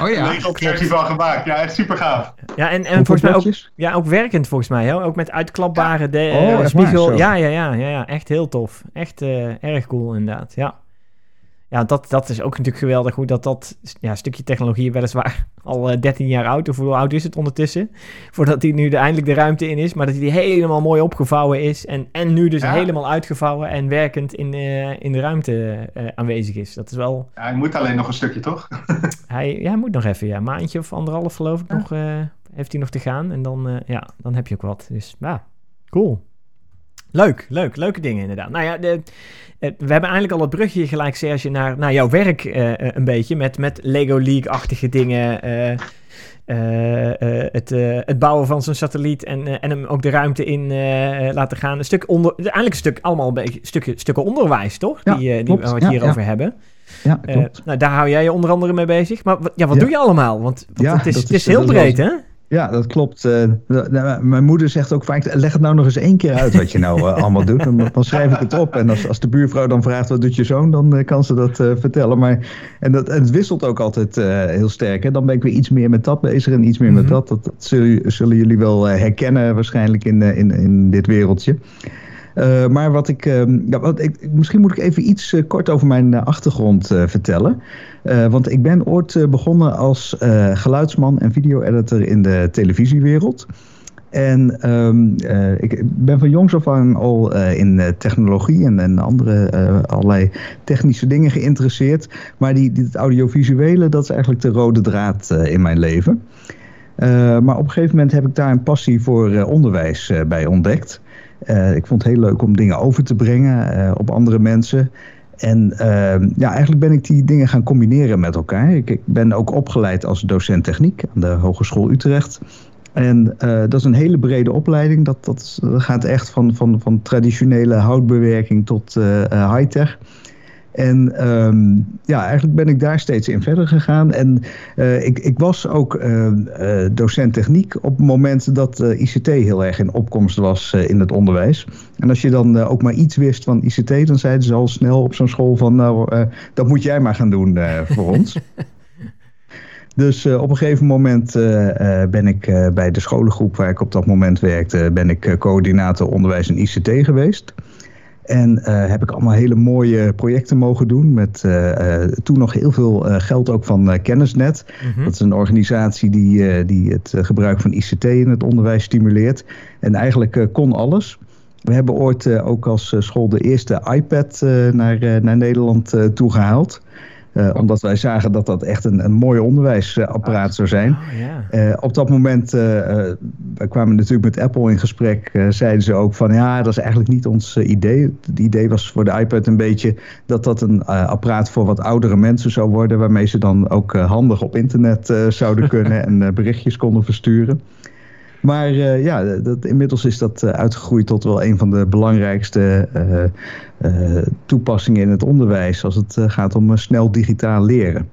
Oh ja. Lego versie van gemaakt. Ja, echt super gaaf. Ja, en, en volgens mij ook, ja, ook werkend volgens mij. Hè? Ook met uitklapbare de, Oh, eh, spiegel. waar. Ja, ja, ja, ja, ja, echt heel tof. Echt eh, erg cool inderdaad, ja. Ja, dat, dat is ook natuurlijk geweldig hoe dat, dat ja, stukje technologie weliswaar al eh, 13 jaar oud, of hoe oud is het ondertussen? Voordat hij nu de, eindelijk de ruimte in is, maar dat hij helemaal mooi opgevouwen is en, en nu dus Ja. helemaal uitgevouwen en werkend in, eh, in de ruimte eh, aanwezig is. Dat is wel, Ja, hij moet alleen nog een stukje, toch? hij, ja, hij moet nog even, ja, een maandje of anderhalf geloof ik nog, eh, heeft hij nog te gaan en dan, eh, ja, dan heb je ook wat. Dus ja, cool. Leuk, leuk, leuke dingen inderdaad. Nou ja, de, eh, we hebben eigenlijk al het brugje gelijk, Serge, naar, naar jouw werk eh, eh, een beetje. Met, met Lego League-achtige dingen. eh, eh, eh, het, eh, het bouwen van zo'n satelliet en, eh, en hem ook de ruimte in eh, eh, laten gaan. Een stuk onder, eigenlijk een stuk, allemaal een beetje stukken, stukken onderwijs, toch? Ja, die, eh, die we het Ja, hier ja. over hebben. Ja, Eh, klopt. nou, daar hou jij je onder andere mee bezig. Maar wat- ja, wat doe je allemaal? Want, want Ja, het is, het is heel breed, hè? Ja, dat klopt. Eh, nou, mijn moeder zegt ook vaak, leg het nou nog eens één keer uit wat je nou eh, allemaal doet. Dan, dan schrijf ik het op. En als, als de buurvrouw dan vraagt, wat doet je zoon? Dan eh, kan ze dat vertellen. Maar, en, dat, en het wisselt ook altijd heel sterk. Hè. Dan ben ik weer iets meer met dat bezig en iets meer Mhm. met dat. Dat, dat zullen, zullen jullie wel herkennen waarschijnlijk in, in, in dit wereldje. Maar wat ik, ehm, ja, wat ik, misschien moet ik even iets kort over mijn achtergrond vertellen. Eh, want ik ben ooit eh, begonnen als eh, geluidsman en video-editor in de televisiewereld. En ehm, eh, ik ben van jongs af aan al in technologie en, andere allerlei technische dingen geïnteresseerd. Maar die, die, het audiovisuele, dat is eigenlijk de rode draad in mijn leven. Maar op een gegeven moment heb ik daar een passie voor onderwijs bij ontdekt. Ik vond het heel leuk om dingen over te brengen op andere mensen. En ehm, ja, eigenlijk ben ik die dingen gaan combineren met elkaar. Ik, ik ben ook opgeleid als docent techniek aan de Hogeschool Utrecht. En eh, dat is een hele brede opleiding. Dat, dat, gaat echt van, van, van traditionele houtbewerking tot eh, eh, high-tech. En ehm, ja, eigenlijk ben ik daar steeds in verder gegaan. En eh, ik, ik was ook eh, eh, docent techniek op het moment dat ICT heel erg in opkomst was in het onderwijs. En als je dan ook maar iets wist van ICT, dan zeiden ze al snel op zo'n school van nou, dat moet jij maar gaan doen voor ons. Dus op een gegeven moment ben ik bij de scholengroep waar ik op dat moment werkte, ben ik coördinator onderwijs en ICT geweest. En heb ik allemaal hele mooie projecten mogen doen. Met toen nog heel veel geld ook van Kennisnet. Mhm. Dat is een organisatie die, die het gebruik van ICT in het onderwijs stimuleert. En eigenlijk kon alles. We hebben ooit ook als school de eerste iPad naar, naar Nederland toegehaald. Uh, omdat wij zagen dat dat echt een, een mooi onderwijsapparaat zou zijn. Oh, uh, op dat moment, we kwamen natuurlijk met Apple in gesprek, zeiden ze ook van ja, dat is eigenlijk niet ons idee. Het idee was voor de iPad een beetje dat dat een apparaat voor wat oudere mensen zou worden, waarmee ze dan ook handig op internet zouden kunnen en berichtjes konden versturen. Maar uh, ja, dat, inmiddels is dat uh, uitgegroeid tot wel een van de belangrijkste uh, toepassingen in het onderwijs als het gaat om snel digitaal leren.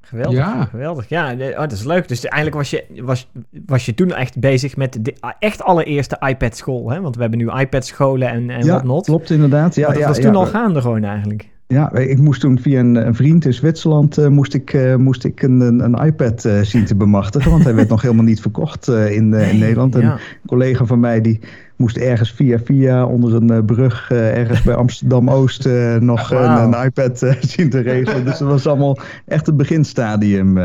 Geweldig, ja. geweldig. Ja, oh, dat is leuk. Dus eigenlijk was je, was, was je toen echt bezig met de echt allereerste iPad-school, hè? Want we hebben nu iPad-scholen en, en ja, not. klopt inderdaad. Ja, dat ja, was toen al gaande gewoon eigenlijk. Ja, ik moest toen via een, een vriend in Zwitserland uh, moest ik, uh, moest ik een, een, iPad uh, zien te bemachtigen. Want hij werd nog helemaal niet verkocht in, nee, in Nederland. En een collega van mij die moest ergens via via onder een brug ergens bij Amsterdam-Oost nog wow. een, een, iPad zien te regelen. Dus dat was allemaal echt het beginstadium.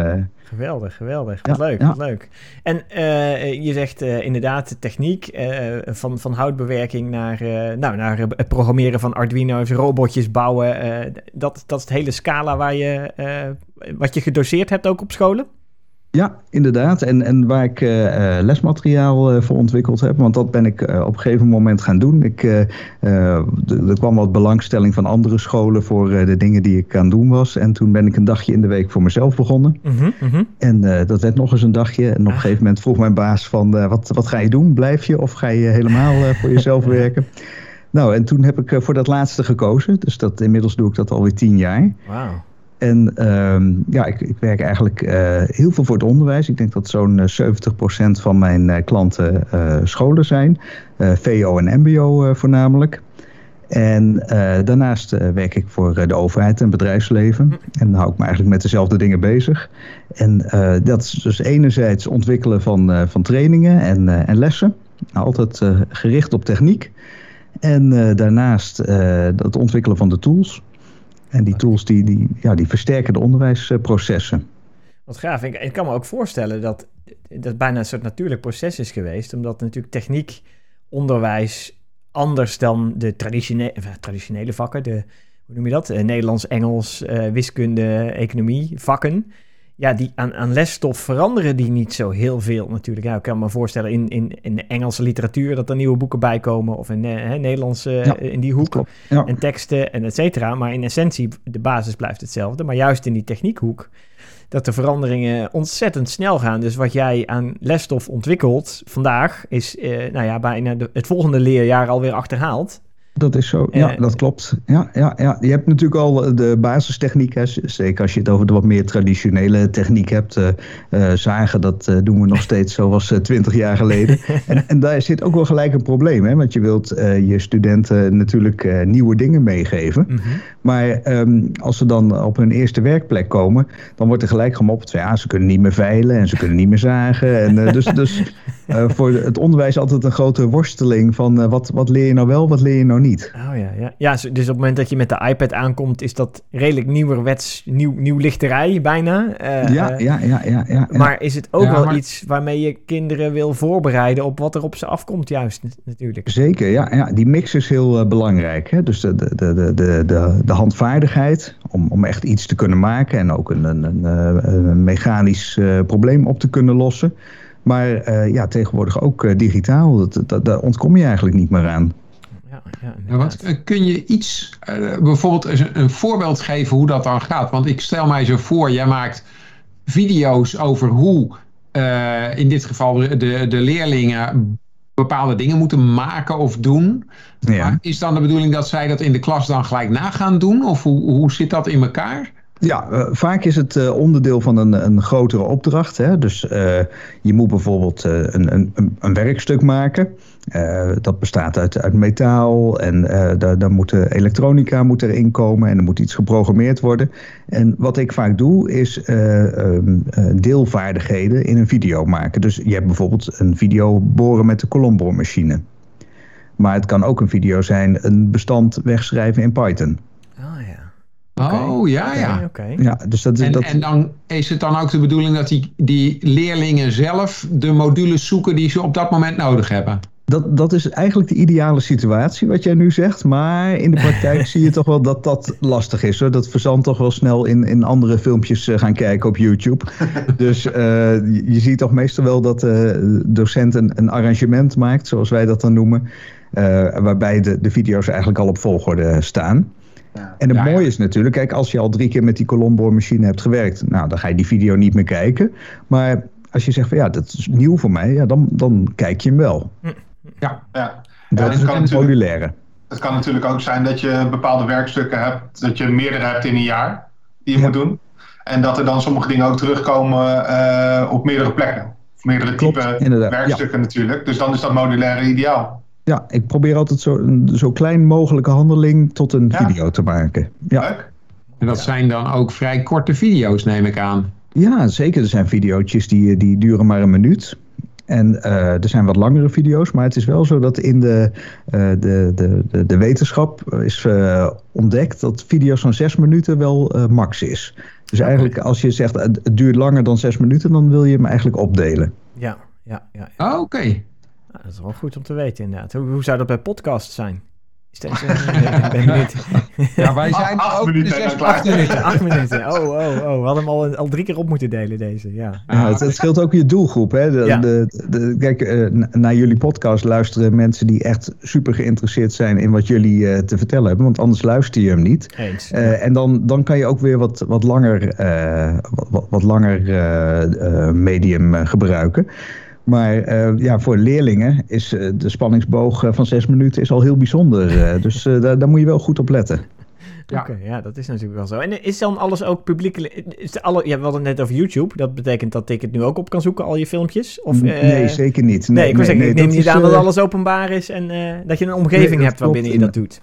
Geweldig, geweldig. Wat leuk, wat leuk. En uh, je zegt uh, inderdaad techniek, uh, van, van houtbewerking naar, nou, naar het programmeren van Arduino's, robotjes bouwen. dat, dat is het hele scala waar je, wat je gedoseerd hebt ook op scholen? Ja, inderdaad. En, en waar ik uh, lesmateriaal uh, voor ontwikkeld heb, want dat ben ik uh, op een gegeven moment gaan doen. Ik, er kwam wat belangstelling van andere scholen voor de dingen die ik aan doen was. En toen ben ik een dagje in de week voor mezelf begonnen. Mm -hmm. En dat werd nog eens een dagje. En op een ah. gegeven moment vroeg mijn baas van, wat, wat ga je doen? Blijf je of ga je helemaal voor jezelf werken? Nou, en toen heb ik voor dat laatste gekozen. Dus dat, inmiddels doe ik dat alweer tien jaar. Wauw. En uh, ja, ik, ik, werk eigenlijk uh, heel veel voor het onderwijs. Ik denk dat zo'n 70% eh, van mijn uh, klanten scholen zijn. VO en MBO voornamelijk. En daarnaast werk ik voor de overheid en bedrijfsleven. En hou ik me eigenlijk met dezelfde dingen bezig. En dat is dus enerzijds ontwikkelen van, van trainingen en, en lessen. Altijd gericht op techniek. En daarnaast het ontwikkelen van de tools. En die tools die, die, ja, die versterken de onderwijsprocessen. Wat gaaf. Ik, ik kan me ook voorstellen dat dat bijna een soort natuurlijk proces is geweest. Omdat natuurlijk techniek, onderwijs anders dan de traditionele, traditionele vakken, de, hoe noem je dat? Uh, Nederlands, Engels, uh, wiskunde, economie, vakken ja, die aan, aan lesstof veranderen die niet zo heel veel natuurlijk. Ja, ik kan me voorstellen in, in, in de Engelse literatuur dat er nieuwe boeken bij komen. Of in uh, Nederlandse uh, in die hoek. En teksten en et cetera. Maar in essentie, de basis blijft hetzelfde. Maar juist in die techniekhoek, dat de veranderingen ontzettend snel gaan. Dus wat jij aan lesstof ontwikkelt vandaag, is uh, nou ja, bijna de, het volgende leerjaar alweer achterhaald. Dat is zo, ja, dat klopt. Ja, ja, ja. Je hebt natuurlijk al de basistechniek, hè. zeker als je het over de wat meer traditionele techniek hebt. Uh, uh, zagen, dat doen we nog steeds zoals twintig jaar geleden. en, en daar zit ook wel gelijk een probleem, hè, want je wilt je studenten natuurlijk nieuwe dingen meegeven. Mm -hmm. Maar um, als ze dan op hun eerste werkplek komen, dan wordt er gelijk gemopperd van ja, ze kunnen niet meer veilen en ze kunnen niet meer zagen. En, dus dus voor het onderwijs altijd een grote worsteling van wat, wat leer je nou wel, wat leer je nou niet. Oh ja, ja. ja, dus op het moment dat je met de iPad aankomt, is dat redelijk nieuwerwets, nieuw, nieuw lichterij bijna. Uh, ja, ja, ja, ja, ja, Maar is het ook wel iets waarmee je kinderen wil voorbereiden op wat er op ze afkomt, juist natuurlijk? Zeker, ja. ja die mix is heel uh, belangrijk. Hè? Dus de, de, de, de, de, de handvaardigheid om, om echt iets te kunnen maken en ook een, een, een, een mechanisch uh, probleem op te kunnen lossen. Maar uh, ja, tegenwoordig ook digitaal. Dat, dat, daar ontkom je eigenlijk niet meer aan ja, wat, eh, kun je iets, uh, bijvoorbeeld een, een, voorbeeld geven hoe dat dan gaat? Want ik stel mij zo voor, jij maakt video's over hoe uh, in dit geval de, de leerlingen bepaalde dingen moeten maken of doen. Ja. is dan de bedoeling dat zij dat in de klas dan gelijk na gaan doen? Of hoe, hoe zit dat in elkaar? Ja, uh, vaak is het uh, onderdeel van een, een grotere opdracht. Hè? Dus uh, je moet bijvoorbeeld een, een, een werkstuk maken. Dat bestaat uit, uit metaal en daar, daar moet elektronica moet erin komen en er moet iets geprogrammeerd worden. En wat ik vaak doe is um, deelvaardigheden in een video maken. Dus je hebt bijvoorbeeld een video boren met de kolomboormachine. Maar het kan ook een video zijn, een bestand wegschrijven in Python. Ah ja. Oh, ja, ja. Ja, dus dat, En, dat, en dan is het dan ook de bedoeling dat die, die leerlingen zelf de modules zoeken die ze op dat moment nodig hebben? Dat, dat is eigenlijk de ideale situatie, wat jij nu zegt. Maar in de praktijk zie je toch wel dat dat lastig is. Hoor. Dat verzandt toch wel snel in, in andere filmpjes eh, gaan kijken op YouTube. dus eh, je, je ziet toch meestal wel dat de docent een, een arrangement maakt, zoals wij dat dan noemen. eh, waarbij de, de video's eigenlijk al op volgorde staan. Ja. En het Ja, mooie is natuurlijk, kijk, als je al drie keer met die kolomboormachine hebt gewerkt, nou, dan ga je die video niet meer kijken. Maar als je zegt van ja, dat is nieuw voor mij, ja, dan, dan kijk je hem wel. Ja, Ja. Dat en is het kan het natuurlijk- modulaire. Het kan natuurlijk ook zijn dat je bepaalde werkstukken hebt, dat je meerdere hebt in een jaar die je Ja. moet doen. En dat er dan sommige dingen ook terugkomen eh, op meerdere plekken. Of meerdere Klopt, type inderdaad, werkstukken natuurlijk. Dus dan is dat modulaire ideaal. Ja, ik probeer altijd zo, een zo klein mogelijke handeling tot een Ja. video te maken. Ja, Leuk. en dat zijn dan ook vrij korte video's, neem ik aan. ja zeker. Er zijn video's die, die duren maar een minuut. En eh, er zijn wat langere video's, maar het is wel zo dat in de, eh, de, de, de, de wetenschap is eh, ontdekt dat video's van zes minuten wel eh, max is. Dus eigenlijk als je zegt het het duurt langer dan zes minuten, dan wil je hem eigenlijk opdelen. Ja, ja, ja. ja. Oh, Oké. Nou, dat is wel goed om te weten inderdaad. Hoe, hoe zou dat bij podcasts zijn? Is dat, ik ben benieuwd. Ja, wij zijn acht ook minuten en zes dan klaar. acht minuten. Acht minuten. Oh, oh, oh. We hadden hem al, al drie keer op moeten delen, deze. Ja. Ja, het, het scheelt ook je doelgroep. Hè? De, Ja. de, de- kijk, eh, n- naar jullie podcast luisteren mensen die echt super geïnteresseerd zijn in wat jullie eh, te vertellen hebben. Want anders luister je hem niet. Eens. Eh, en dan, dan kan je ook weer wat, wat langer, eh, wat, wat, langer medium gebruiken. Maar eh, ja, voor leerlingen is eh, de spanningsboog eh, van zes minuten is al heel bijzonder. eh, dus eh, daar, daar moet je wel goed op letten. Ja. Oké, ja, dat is natuurlijk wel zo. En is dan alles ook publiekelijk... Is alle, ja, we hadden het net over YouTube. Dat betekent dat ik het nu ook op kan zoeken, al je filmpjes? Of, eh, nee, zeker niet. Nee, ik wil zeggen, ik neem dat niet is, aan dat alles openbaar is en eh, dat je een omgeving Nee, hebt waarbinnen je dat doet.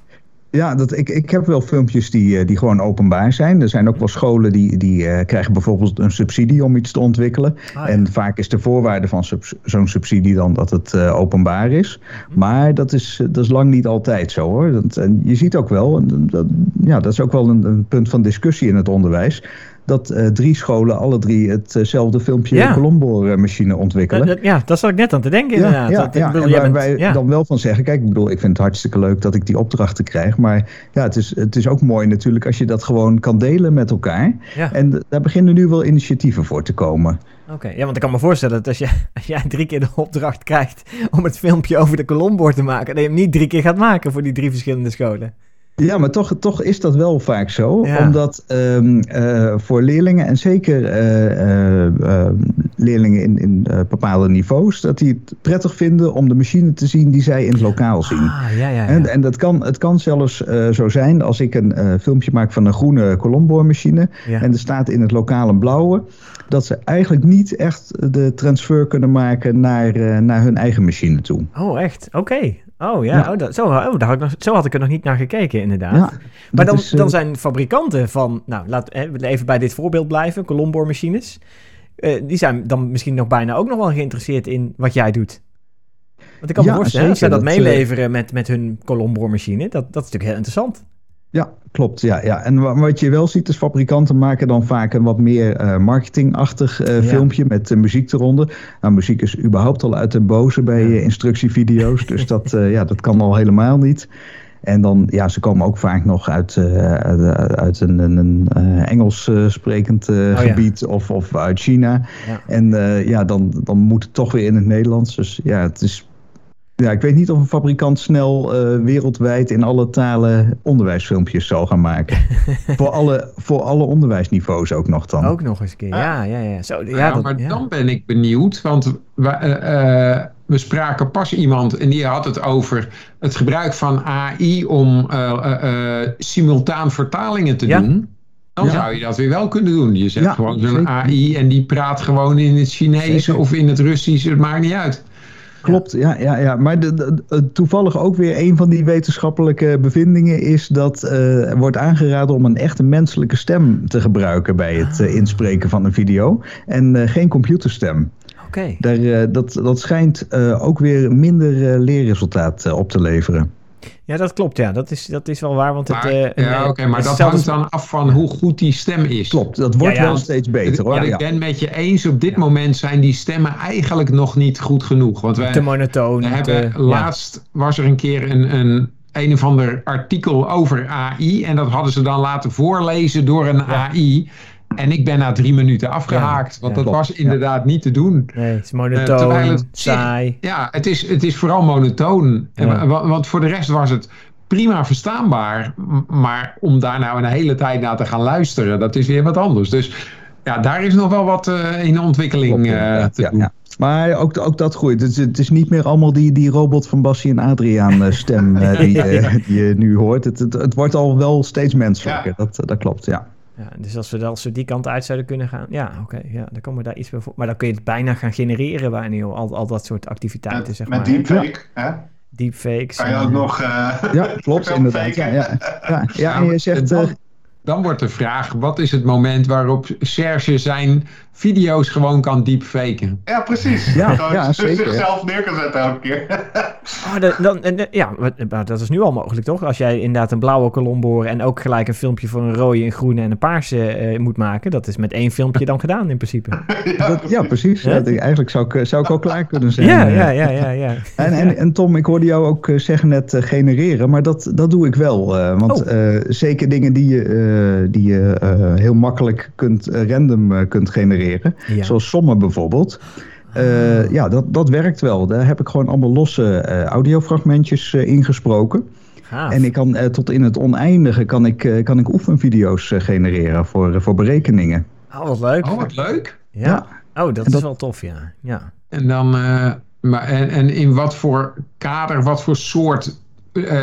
Ja, dat, ik, ik heb wel filmpjes die, eh, die gewoon openbaar zijn. Er zijn ook wel scholen die, die eh, krijgen bijvoorbeeld een subsidie om iets te ontwikkelen. Ah, ja. En vaak is de voorwaarde van zo'n subsidie dan dat het eh, openbaar is. Mhm. Maar dat is, dat is lang niet altijd zo hoor. Dat, en je ziet ook wel, dat, ja, dat is ook wel een, een punt van discussie in het onderwijs. Dat eh, drie scholen alle drie hetzelfde filmpje Ja. Colombo-machine ontwikkelen. Dat- dat- ja, dat zat ik net aan te denken inderdaad. Ja, Dat- ja, ik bedoel, waar bent- wij dan wel van zeggen, kijk, ik bedoel, ik vind het hartstikke leuk dat ik die opdrachten krijg. Maar ja, het is, het is ook mooi natuurlijk als je dat gewoon kan delen met elkaar. Ja. En daar beginnen nu wel initiatieven voor te komen. Oké, ja, want ik kan me voorstellen dat als, je, als jij drie keer de opdracht krijgt om het filmpje over de kolomboor te maken, dat je hem niet drie keer gaat maken voor die drie verschillende scholen. Ja, maar toch, toch is dat wel vaak zo. Ja. Omdat ehm, eh, voor leerlingen, en zeker eh, eh, eh, leerlingen in, in bepaalde niveaus, dat die het prettig vinden om de machine te zien die zij in het lokaal zien. Ah, ja, ja. En, en dat kan, het kan zelfs zo zijn als ik een filmpje maak van een groene kolomboormachine en er staat in het lokaal een blauwe, dat ze eigenlijk niet echt de transfer kunnen maken naar, naar hun eigen machine toe. Oh, echt? Oké. Oh ja, Ja. Oh, dat, zo, oh, daar had ik nog, zo had ik er nog niet naar gekeken inderdaad. Ja, maar dan, is, eh, dan zijn fabrikanten van, nou laten we even bij dit voorbeeld blijven, kolomboormachines. Eh, die zijn dan misschien nog bijna ook nog wel geïnteresseerd in wat jij doet. Want ik kan me voorstellen, als zij dat Dat, eh, meeleveren met, met hun kolomboormachine, dat, dat is natuurlijk heel interessant. Ja, klopt. Ja, ja. En wa- wat je wel ziet is fabrikanten maken dan vaak een wat meer eh, marketingachtig Ja. filmpje met eh, muziek eronder. Nou, muziek is überhaupt al uit de boze bij Ja. instructievideo's, dus dat, ja, dat kan al helemaal niet. En dan, ja, ze komen ook vaak nog uit, uit, uit een, een, een Engels sprekend Oh ja. gebied of, of uit China. En ja, dan, dan moet het toch weer in het Nederlands. Dus ja, het is. Ja, ik weet niet of een fabrikant snel eh, wereldwijd in alle talen onderwijsfilmpjes zal gaan maken. voor, alle, voor alle onderwijsniveaus ook nog dan. Ook nog eens een keer, ja, ja, ja. Zo, ja, Ja, dat- maar ja. dan ben ik benieuwd, want we, eh, eh, we spraken pas iemand en die had het over het gebruik van AI om eh, eh, eh, simultaan vertalingen te Ja. doen. Dan Ja. zou je dat weer wel kunnen doen. Je zegt Ja, gewoon zo'n zeker. AI en die praat gewoon in het Chinees Zeker. of in het Russisch, het maakt niet uit. Klopt, ja, ja, ja. Maar de, de- de- toevallig ook weer een van die wetenschappelijke bevindingen is dat eh, er wordt aangeraden om een echte menselijke stem te gebruiken bij het eh, inspreken van een video. En eh, geen computerstem. Oké. Daar, dat, dat schijnt ook weer minder leerresultaat op te leveren. Ja, dat klopt. Ja, dat is, dat is wel waar. Want maar, het, uh, ja, oké, maar dat hangt dan af van hoe goed die stem is. Klopt, dat wordt wel steeds beter. Hoor. ik ben met je eens. Op dit moment zijn die stemmen eigenlijk nog niet goed genoeg. Want wij, te monotoon. We hebben, laatst was er een keer een, een een of ander artikel over AI. En dat hadden ze dan laten voorlezen door een AI. En ik ben na drie minuten afgehaakt. want dat was inderdaad niet te doen. Nee, het is monotoon, uh, het, saai. Ja, het is, het is vooral monotoon. En, want voor de rest was het prima verstaanbaar. Maar om daar nou een hele tijd naar te gaan luisteren, dat is weer wat anders. Dus ja, daar is nog wel wat uh, in ontwikkeling uh, te doen. Maar ook, ook dat groeit. Het, het, is niet meer allemaal die, die robot van Bassie en Adriaan stem die, die, je nu hoort. Het, het, het, wordt al wel steeds menselijker. Dat, dat klopt, ja. Ja, dus als we, als we die kant uit zouden kunnen gaan, ja, oké, ja, dan komen we daar iets bij voor. Maar dan kun je het bijna gaan genereren bijna, al, al dat soort activiteiten, met, zeg met maar. deepfake, hè? Deepfakes. Kan je ook nog... Uh, ja, klopt, inderdaad. Ja, ja. ja, ja, en je zegt... Dan, wordt de vraag, wat is het moment waarop Serge zijn video's gewoon kan deepfaken. Ja, precies. Ja, ja zeker. zichzelf neer kan zetten elke keer. oh, dan, ja, dat is nu al mogelijk, toch? Als jij inderdaad een blauwe kolom boren en ook gelijk een filmpje voor een rode, een groene en een paarse uh, moet maken. Dat is met één filmpje dan gedaan in principe. ja, dat, ja, precies. Ja? eigenlijk zou ik, zou ik al klaar kunnen zijn. Ja, ja, ja. ja, ja. En, en, en Tom, ik hoorde jou ook zeggen net uh, genereren, maar dat, dat doe ik wel. Uh, want oh. zeker dingen die je, die je heel makkelijk kunt, random kunt genereren Zoals sommen bijvoorbeeld. Uh, ja, dat, dat werkt wel. Daar heb ik gewoon allemaal losse uh, audiofragmentjes uh, ingesproken. En ik kan tot in het oneindige kan ik, kan ik oefenvideo's genereren voor, voor berekeningen. Oh, wat leuk. Oh, wat leuk. Ja. Oh, dat, is wel tof, ja. ja. En dan, maar, en, en in wat voor kader, wat voor soort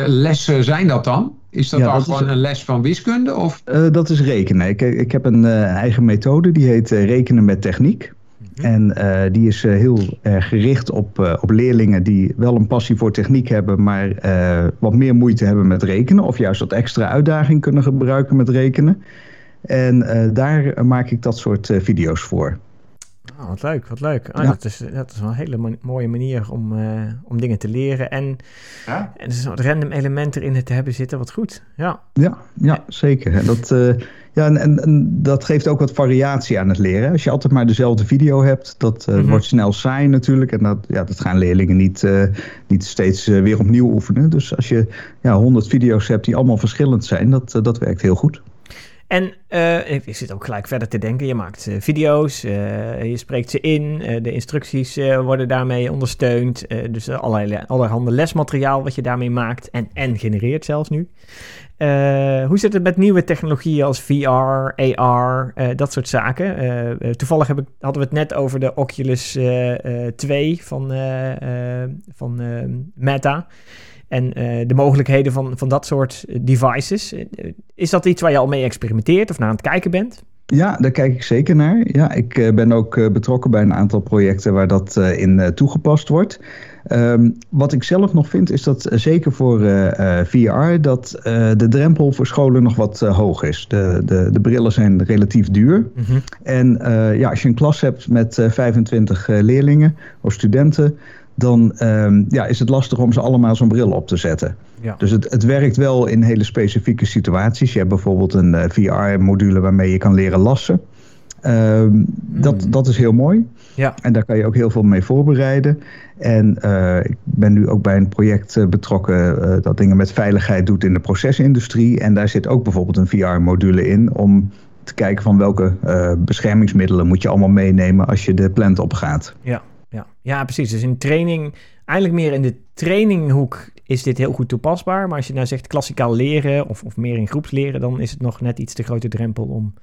lessen zijn dat dan? Is dat dan gewoon een les van wiskunde? Of? Uh, dat is rekenen. Ik, ik heb een uh, eigen methode, die heet uh, rekenen met techniek. Mhm. En die is heel erg gericht op, op leerlingen die wel een passie voor techniek hebben, maar wat meer moeite hebben met rekenen. Of juist wat extra uitdaging kunnen gebruiken met rekenen. En daar maak ik dat soort video's voor. Oh, wat leuk, wat leuk. Oh, dat, is, dat is wel een hele mooie manier om, uh, om dingen te leren. En, ja? en is wat random element erin te hebben zitten, wat goed. Ja, ja, ja zeker. En dat, uh, ja, en, en, en, dat geeft ook wat variatie aan het leren. Als je altijd maar dezelfde video hebt, dat uh, wordt snel saai natuurlijk. En dat, ja, dat gaan leerlingen niet, niet steeds weer opnieuw oefenen. Dus als je ja, 100 video's hebt die allemaal verschillend zijn, dat, dat werkt heel goed. En uh, ik zit ook gelijk verder te denken. Je maakt uh, video's, uh, je spreekt ze in, de instructies worden daarmee ondersteund. dus allerlei, allerhande lesmateriaal wat je daarmee maakt en, en genereert zelfs nu. Hoe zit het met nieuwe technologieën als VR, AR, dat soort zaken? toevallig heb ik, hadden we het net over de Oculus 2 van, van Meta en de mogelijkheden van, van dat soort devices. Eh, is dat iets waar je al mee experimenteert of naar aan het kijken bent? Ja, daar kijk ik zeker naar. Ja, ik ben ook betrokken bij een aantal projecten waar dat in toegepast wordt. Um, wat ik zelf nog vind is dat zeker voor VR dat de drempel voor scholen nog wat hoog is. De, de, de brillen zijn relatief duur. Mm -hmm. En ja, als je een klas hebt met 25 leerlingen of studenten, dan um, ja, is het lastig om ze allemaal zo'n bril op te zetten. Ja. Dus het, het werkt wel in hele specifieke situaties. Je hebt bijvoorbeeld een uh, VR-module waarmee je kan leren lassen. Um, mm. dat, dat is heel mooi. Ja. En daar kan je ook heel veel mee voorbereiden. En uh, ik ben nu ook bij een project uh, betrokken uh, dat dingen met veiligheid doet in de procesindustrie. En daar zit ook bijvoorbeeld een VR-module in om te kijken van welke beschermingsmiddelen moet je allemaal meenemen als je de plant opgaat. Ja, ja. ja, precies. Dus in training, eigenlijk meer in de traininghoek is dit heel goed toepasbaar. Maar als je nou zegt klassikaal leren of, of meer in groepsleren, dan is het nog net iets te grote drempel om.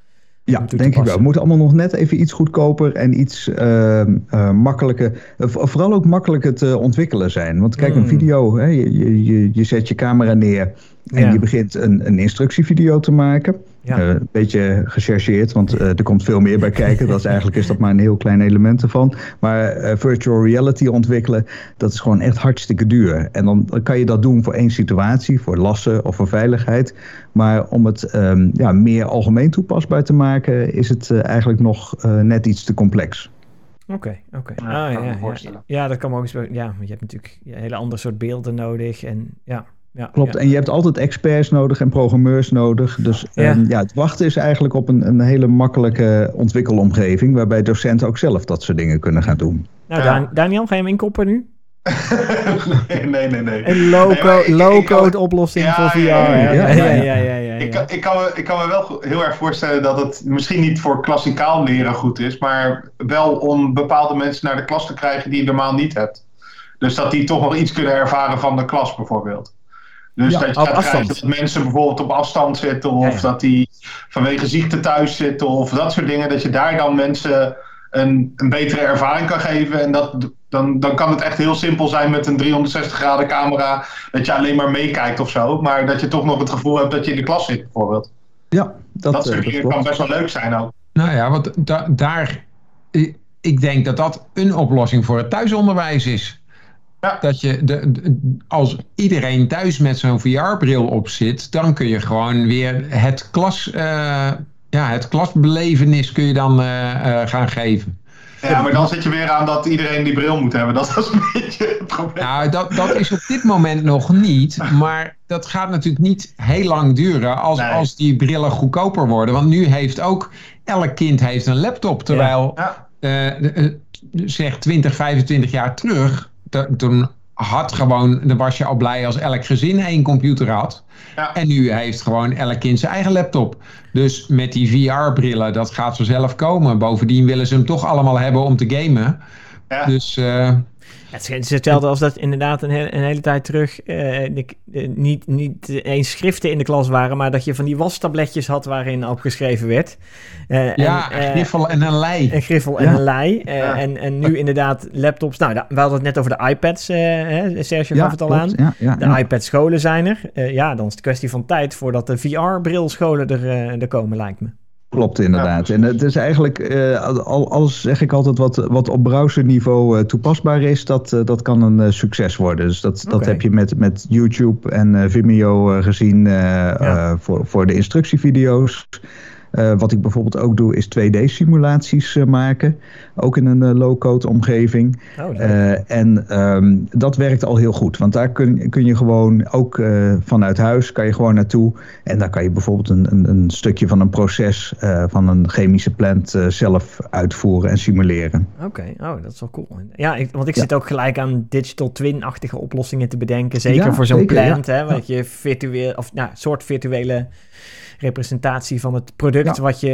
Ja, denk ik wel. We moeten allemaal nog net even iets goedkoper en iets uh, uh, makkelijker. Uh, vooral ook makkelijker te ontwikkelen zijn. Want kijk, een hmm. video, hè, je, je, je zet je camera neer en ja. je begint een, een instructievideo te maken. Ja. Uh, een beetje gechargeerd, want uh, er komt veel meer bij kijken. dat is, eigenlijk is dat maar een heel klein element ervan. Maar uh, virtual reality ontwikkelen, dat is gewoon echt hartstikke duur. En dan, dan kan je dat doen voor één situatie, voor lassen of voor veiligheid. Maar om het um, ja, meer algemeen toepasbaar te maken, is het eigenlijk nog net iets te complex. Oké, oké. Ja, Ah, kan ja, ja, voorstellen. ja, dat kan me ook eens... Ja, want je hebt natuurlijk een hele andere soort beelden nodig en ja... ja Klopt, ja. en je hebt altijd experts nodig en programmeurs nodig. Dus Ja. ja. ja, het wachten is eigenlijk op een, een hele makkelijke ontwikkelomgeving... waarbij docenten ook zelf dat soort dingen kunnen gaan doen. Nou, Ja. Dan- Daniel, ga je hem inkoppen nu? nee, nee, nee. nee. Een low-code oplossing Ja, voor VR. ja, Ja, ja. Ik, kan, ik, kan me, ik kan me wel heel erg voorstellen dat het misschien niet voor klassikaal leren goed is, maar wel om bepaalde mensen naar de klas te krijgen die je normaal niet hebt. Dus dat die toch nog iets kunnen ervaren van de klas bijvoorbeeld. Dus Ja, dat je dat mensen bijvoorbeeld op afstand zitten of Ja, ja. dat die vanwege ziekte thuis zitten of dat soort dingen. Dat je daar dan mensen een, een betere ervaring kan geven. En dat, dan, dan kan het echt heel simpel zijn met een 360 graden camera. Dat je alleen maar meekijkt of zo. Maar dat je toch nog het gevoel hebt dat je in de klas zit bijvoorbeeld. Ja, dat, Dat, eh, soort dingen kan best wel leuk zijn ook. Nou ja, want da- daar. Ik denk dat dat een oplossing voor het thuisonderwijs is. Ja. Dat je, de, de- als iedereen thuis met zo'n VR-bril op zit, dan kun je gewoon weer het klas, eh, ja, het klasbelevenis kun je dan eh, eh, gaan geven. Ja, maar dan zit je weer aan dat iedereen die bril moet hebben. Dat is een beetje het probleem. Nou, dat, dat is op dit moment nog niet. Maar dat gaat natuurlijk niet heel lang duren als, Nee. als die brillen goedkoper worden. Want nu heeft ook elk kind heeft een laptop. Terwijl, Ja. zeg 20, 25 jaar terug, toen had gewoon, dan was je al blij als elk gezin één computer had. Ja. En nu heeft gewoon elk kind zijn eigen laptop. Dus met die VR-brillen, dat gaat vanzelf komen. Bovendien willen ze hem toch allemaal hebben om te gamen. Ja. Dus eh, Het is- is hetzelfde als dat inderdaad een, hele- een hele tijd terug eh, de- eh, niet, niet eens schriften in de klas waren, maar dat je van die wastabletjes had waarin opgeschreven werd. Eh, ja, en, eh, een griffel en een lei. Een griffel en een lei. Eh, Ja. en, en nu inderdaad laptops. Nou, we hadden het net over de iPads. eh hè? Sergio gaf het al klopt. aan. Ja, ja, De ja. iPad-scholen zijn er. Eh, ja, dan is het kwestie van tijd voordat de VR-brilscholen er, eh, er komen, lijkt me. Klopt inderdaad. En het is eigenlijk, eh, al, alles zeg ik altijd, wat, wat op browserniveau eh, toepasbaar is, dat, eh, dat kan een eh, succes worden. Dus dat, dat heb je met, met YouTube en Vimeo gezien eh, voor, voor de instructievideo's. Eh, wat ik bijvoorbeeld ook doe, is 2D-simulaties maken. Ook in een eh, low-code omgeving. Oh. Eh, en ehm, dat werkt al heel goed. Want daar kun, kun je gewoon ook eh, vanuit huis kan je gewoon naartoe. En daar kan je bijvoorbeeld een, een, een stukje van een proces eh, van een chemische plant eh, zelf uitvoeren en simuleren. Oké, oh, dat is wel cool. Ja, ik, want ik Ja. zit ook gelijk aan digital twin-achtige oplossingen te bedenken. Zeker Ja, voor zo'n plant, ja. hè, wat je virtueel, of nou, soort virtuele representatie van het product Ja. wat je,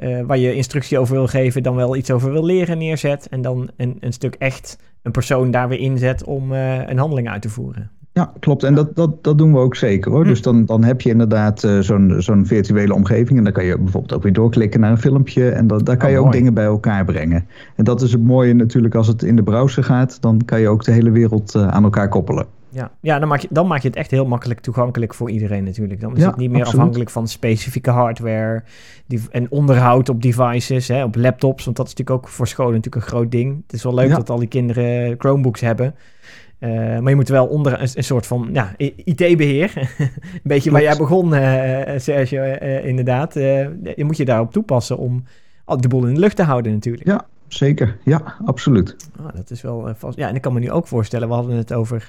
eh, waar je instructie over wil geven, dan wel iets over wil leren neerzet. En dan een, een stuk echt een persoon daar weer inzet om eh, een handeling uit te voeren. Ja, klopt. En dat, dat, dat doen we ook zeker hoor. Hm. Dus dan, dan heb je inderdaad eh, zo'n zo'n virtuele omgeving. En dan kan je bijvoorbeeld ook weer doorklikken naar een filmpje. En dan, daar kan Oh, je ook mooi. dingen bij elkaar brengen. En dat is het mooie natuurlijk als het in de browser gaat. Dan kan je ook de hele wereld aan elkaar koppelen. Ja, ja dan, maak je, dan maak je het echt heel makkelijk toegankelijk voor iedereen natuurlijk. Dan is Ja, het niet meer absoluut. afhankelijk van specifieke hardware die, en onderhoud op devices, hè, op laptops. Want dat is natuurlijk ook voor scholen natuurlijk een groot ding. Het is wel leuk Ja. dat al die kinderen Chromebooks hebben. Eh, maar je moet wel onder een, een soort van ja, IT-beheer. een beetje waar jij begon, eh Sergio, eh, inderdaad. Eh, je moet je daarop toepassen om al de boel in de lucht te houden natuurlijk. Ja, zeker. Ja, absoluut. Ah, dat is wel eh, vast. Ja, en ik kan me nu ook voorstellen, we hadden het over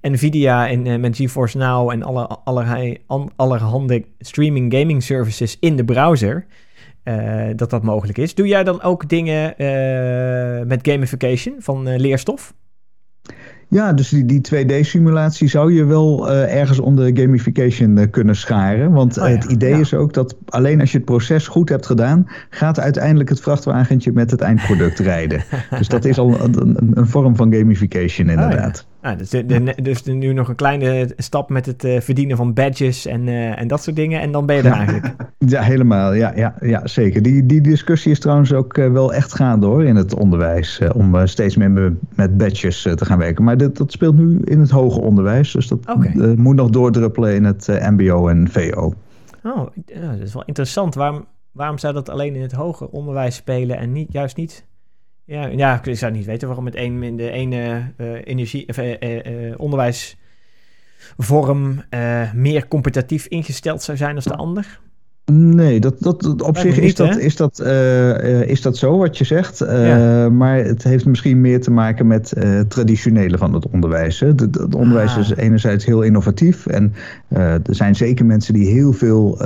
Nvidia en eh, met GeForce Now en alle, allerlei, an- allerhande streaming gaming services in de browser. eh, dat dat mogelijk is. Doe jij dan ook dingen met gamification van leerstof? Ja, dus die, die 2D-simulatie zou je wel eh, ergens onder gamification eh, kunnen scharen. Want Oh ja, het idee ja. is ook dat alleen als je het proces goed hebt gedaan, gaat uiteindelijk het vrachtwagentje met het eindproduct rijden. Dus dat is al een, een, een vorm van gamification inderdaad. Ah, dus, de, de- dus nu nog een kleine stap met het eh, verdienen van badges en, eh, en dat soort dingen. En dan ben je er Ja. eigenlijk. Ja, helemaal. Ja, ja, ja zeker. Die, die discussie is trouwens ook eh, wel echt gaande hoor in het onderwijs. om steeds meer me- met badges te gaan werken. Maar dat, dat speelt nu in het hoger onderwijs. Dus dat moet nog doordruppelen in het MBO en VO. Oh, ja, dat is wel interessant. Waarom, waarom zou dat alleen in het hoger onderwijs spelen en niet, juist niet... Ja, ja, ik zou niet weten waarom het een, in de ene eh, energie, of, eh, eh, onderwijsvorm meer competitief ingesteld zou zijn als de ander. Nee, dat, dat, op zich is, dat, is, dat, uh, is dat zo wat je zegt. Uh, ja. Maar het heeft misschien meer te maken met uh, traditionele van het onderwijs. Hè. Het onderwijs ah. is enerzijds heel innovatief. En er zijn zeker mensen die heel veel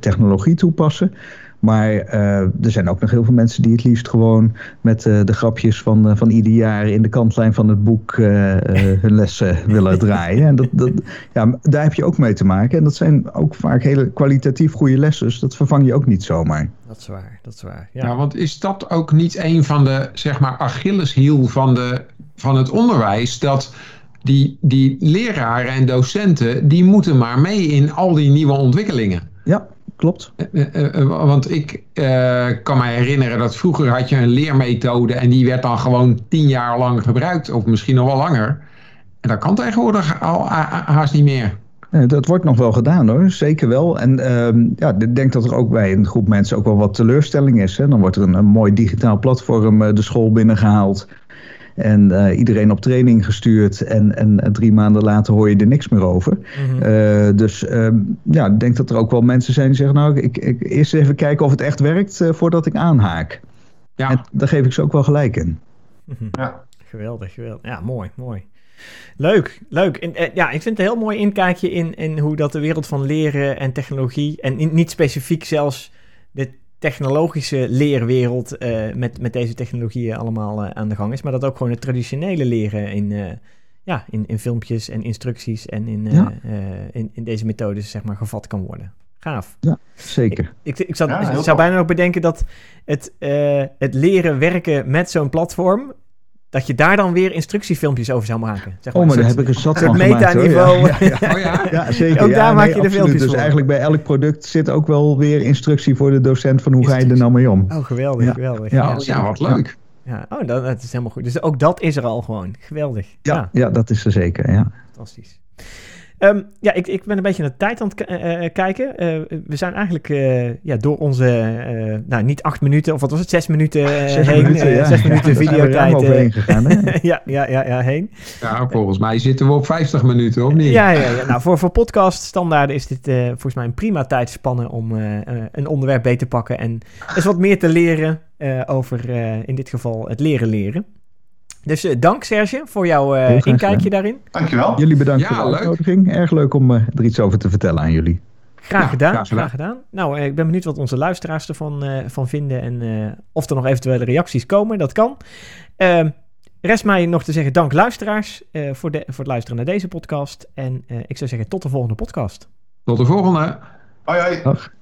technologie toepassen. Maar uh, er zijn ook nog heel veel mensen die het liefst gewoon met uh, de grapjes van, uh, van ieder jaar in de kantlijn van het boek hun lessen willen draaien. En dat, dat, ja, daar heb je ook mee te maken. En dat zijn ook vaak hele kwalitatief goede lessen. Dus dat vervang je ook niet zomaar. Dat is waar, dat is waar. Ja, ja want is dat ook niet een van de, zeg maar, Achilleshiel van, de, van het onderwijs? Dat die, die leraren en docenten, die moeten maar mee in al die nieuwe ontwikkelingen. Ja, klopt. Eh, eh, eh, want ik kan me herinneren dat vroeger had je een leermethode en die werd dan gewoon tien jaar lang gebruikt, of misschien nog wel langer. En dat kan tegenwoordig al haast niet meer. Dat wordt nog wel gedaan hoor, zeker wel. En uh, ja, ik denk dat er ook bij een groep mensen ook wel wat teleurstelling is. Hè. Dan wordt er een, een mooi digitaal platform de school binnengehaald. En uh, iedereen op training gestuurd. En, en drie maanden later hoor je er niks meer over. Mm uh, dus uh, ja, ik denk dat er ook wel mensen zijn die zeggen... nou, ik, ik eerst even kijken of het echt werkt voordat ik aanhaak. Ja. En daar geef ik ze ook wel gelijk in. Mhm. Ja. Geweldig, geweldig. Ja, mooi, mooi. Leuk, leuk. En, ja, ik vind het een heel mooi inkijkje in, in hoe dat de wereld van leren en technologie... en niet specifiek zelfs de technologische leerwereld uh, met, met deze technologieën allemaal uh, aan de gang is. Maar dat ook gewoon het traditionele leren in, uh, ja, in, in filmpjes en instructies en in, ja. in, in deze methodes zeg maar gevat kan worden. Gaaf. Ja, zeker. Ik, ik, ik, zat, ja, ik zou bijna nog bedenken dat het, het leren werken met zo'n platform dat je daar dan weer instructiefilmpjes over zou maken. Zeg maar. Oh, maar daar heb ik een zat van metaniveau. Ja, ja, ja. Oh, ja? ja, zeker. Ook daar maak je de filmpjes Dus eigenlijk bij elk product zit ook wel weer instructie voor de docent van hoe ga je er nou mee om. Oh, geweldig, geweldig. Ja, ja, wat leuk. Ja, oh, dat, dat, is helemaal goed. Dus ook dat is er al gewoon. Geweldig. Ja, ja. dat is er zeker, ja. Fantastisch. Um, ja, ik, ik ben een beetje naar de tijd aan het uh, kijken. Uh, we zijn eigenlijk uh, ja, door onze, nou niet acht minuten, of wat was het, zes minuten zes heen. Minuten, ja. Zes minuten ja, videotijd. gegaan, ja, ja, ja, ja, heen. Ja, volgens mij zitten we op 50 minuten, of niet? Ja, ja, ja. Nou, voor, voor podcast standaarden is dit volgens mij een prima tijdspanne om een onderwerp beter te pakken en eens wat meer te leren over, in dit geval, het leren leren. Dus uh, dank Serge voor jouw uh, inkijkje daarin. Dankjewel. Jullie bedankt ja, voor de uitnodiging. Erg leuk om uh, er iets over te vertellen aan jullie. Graag, ja, gedaan, graag, graag gedaan. Nou, ik ben benieuwd wat onze luisteraars ervan van vinden en of er nog eventuele reacties komen. Dat kan. Ehm, rest mij nog te zeggen dank luisteraars voor, de, voor het luisteren naar deze podcast. En ik zou zeggen tot de volgende podcast. Tot de volgende. Hoi hoi. Dag.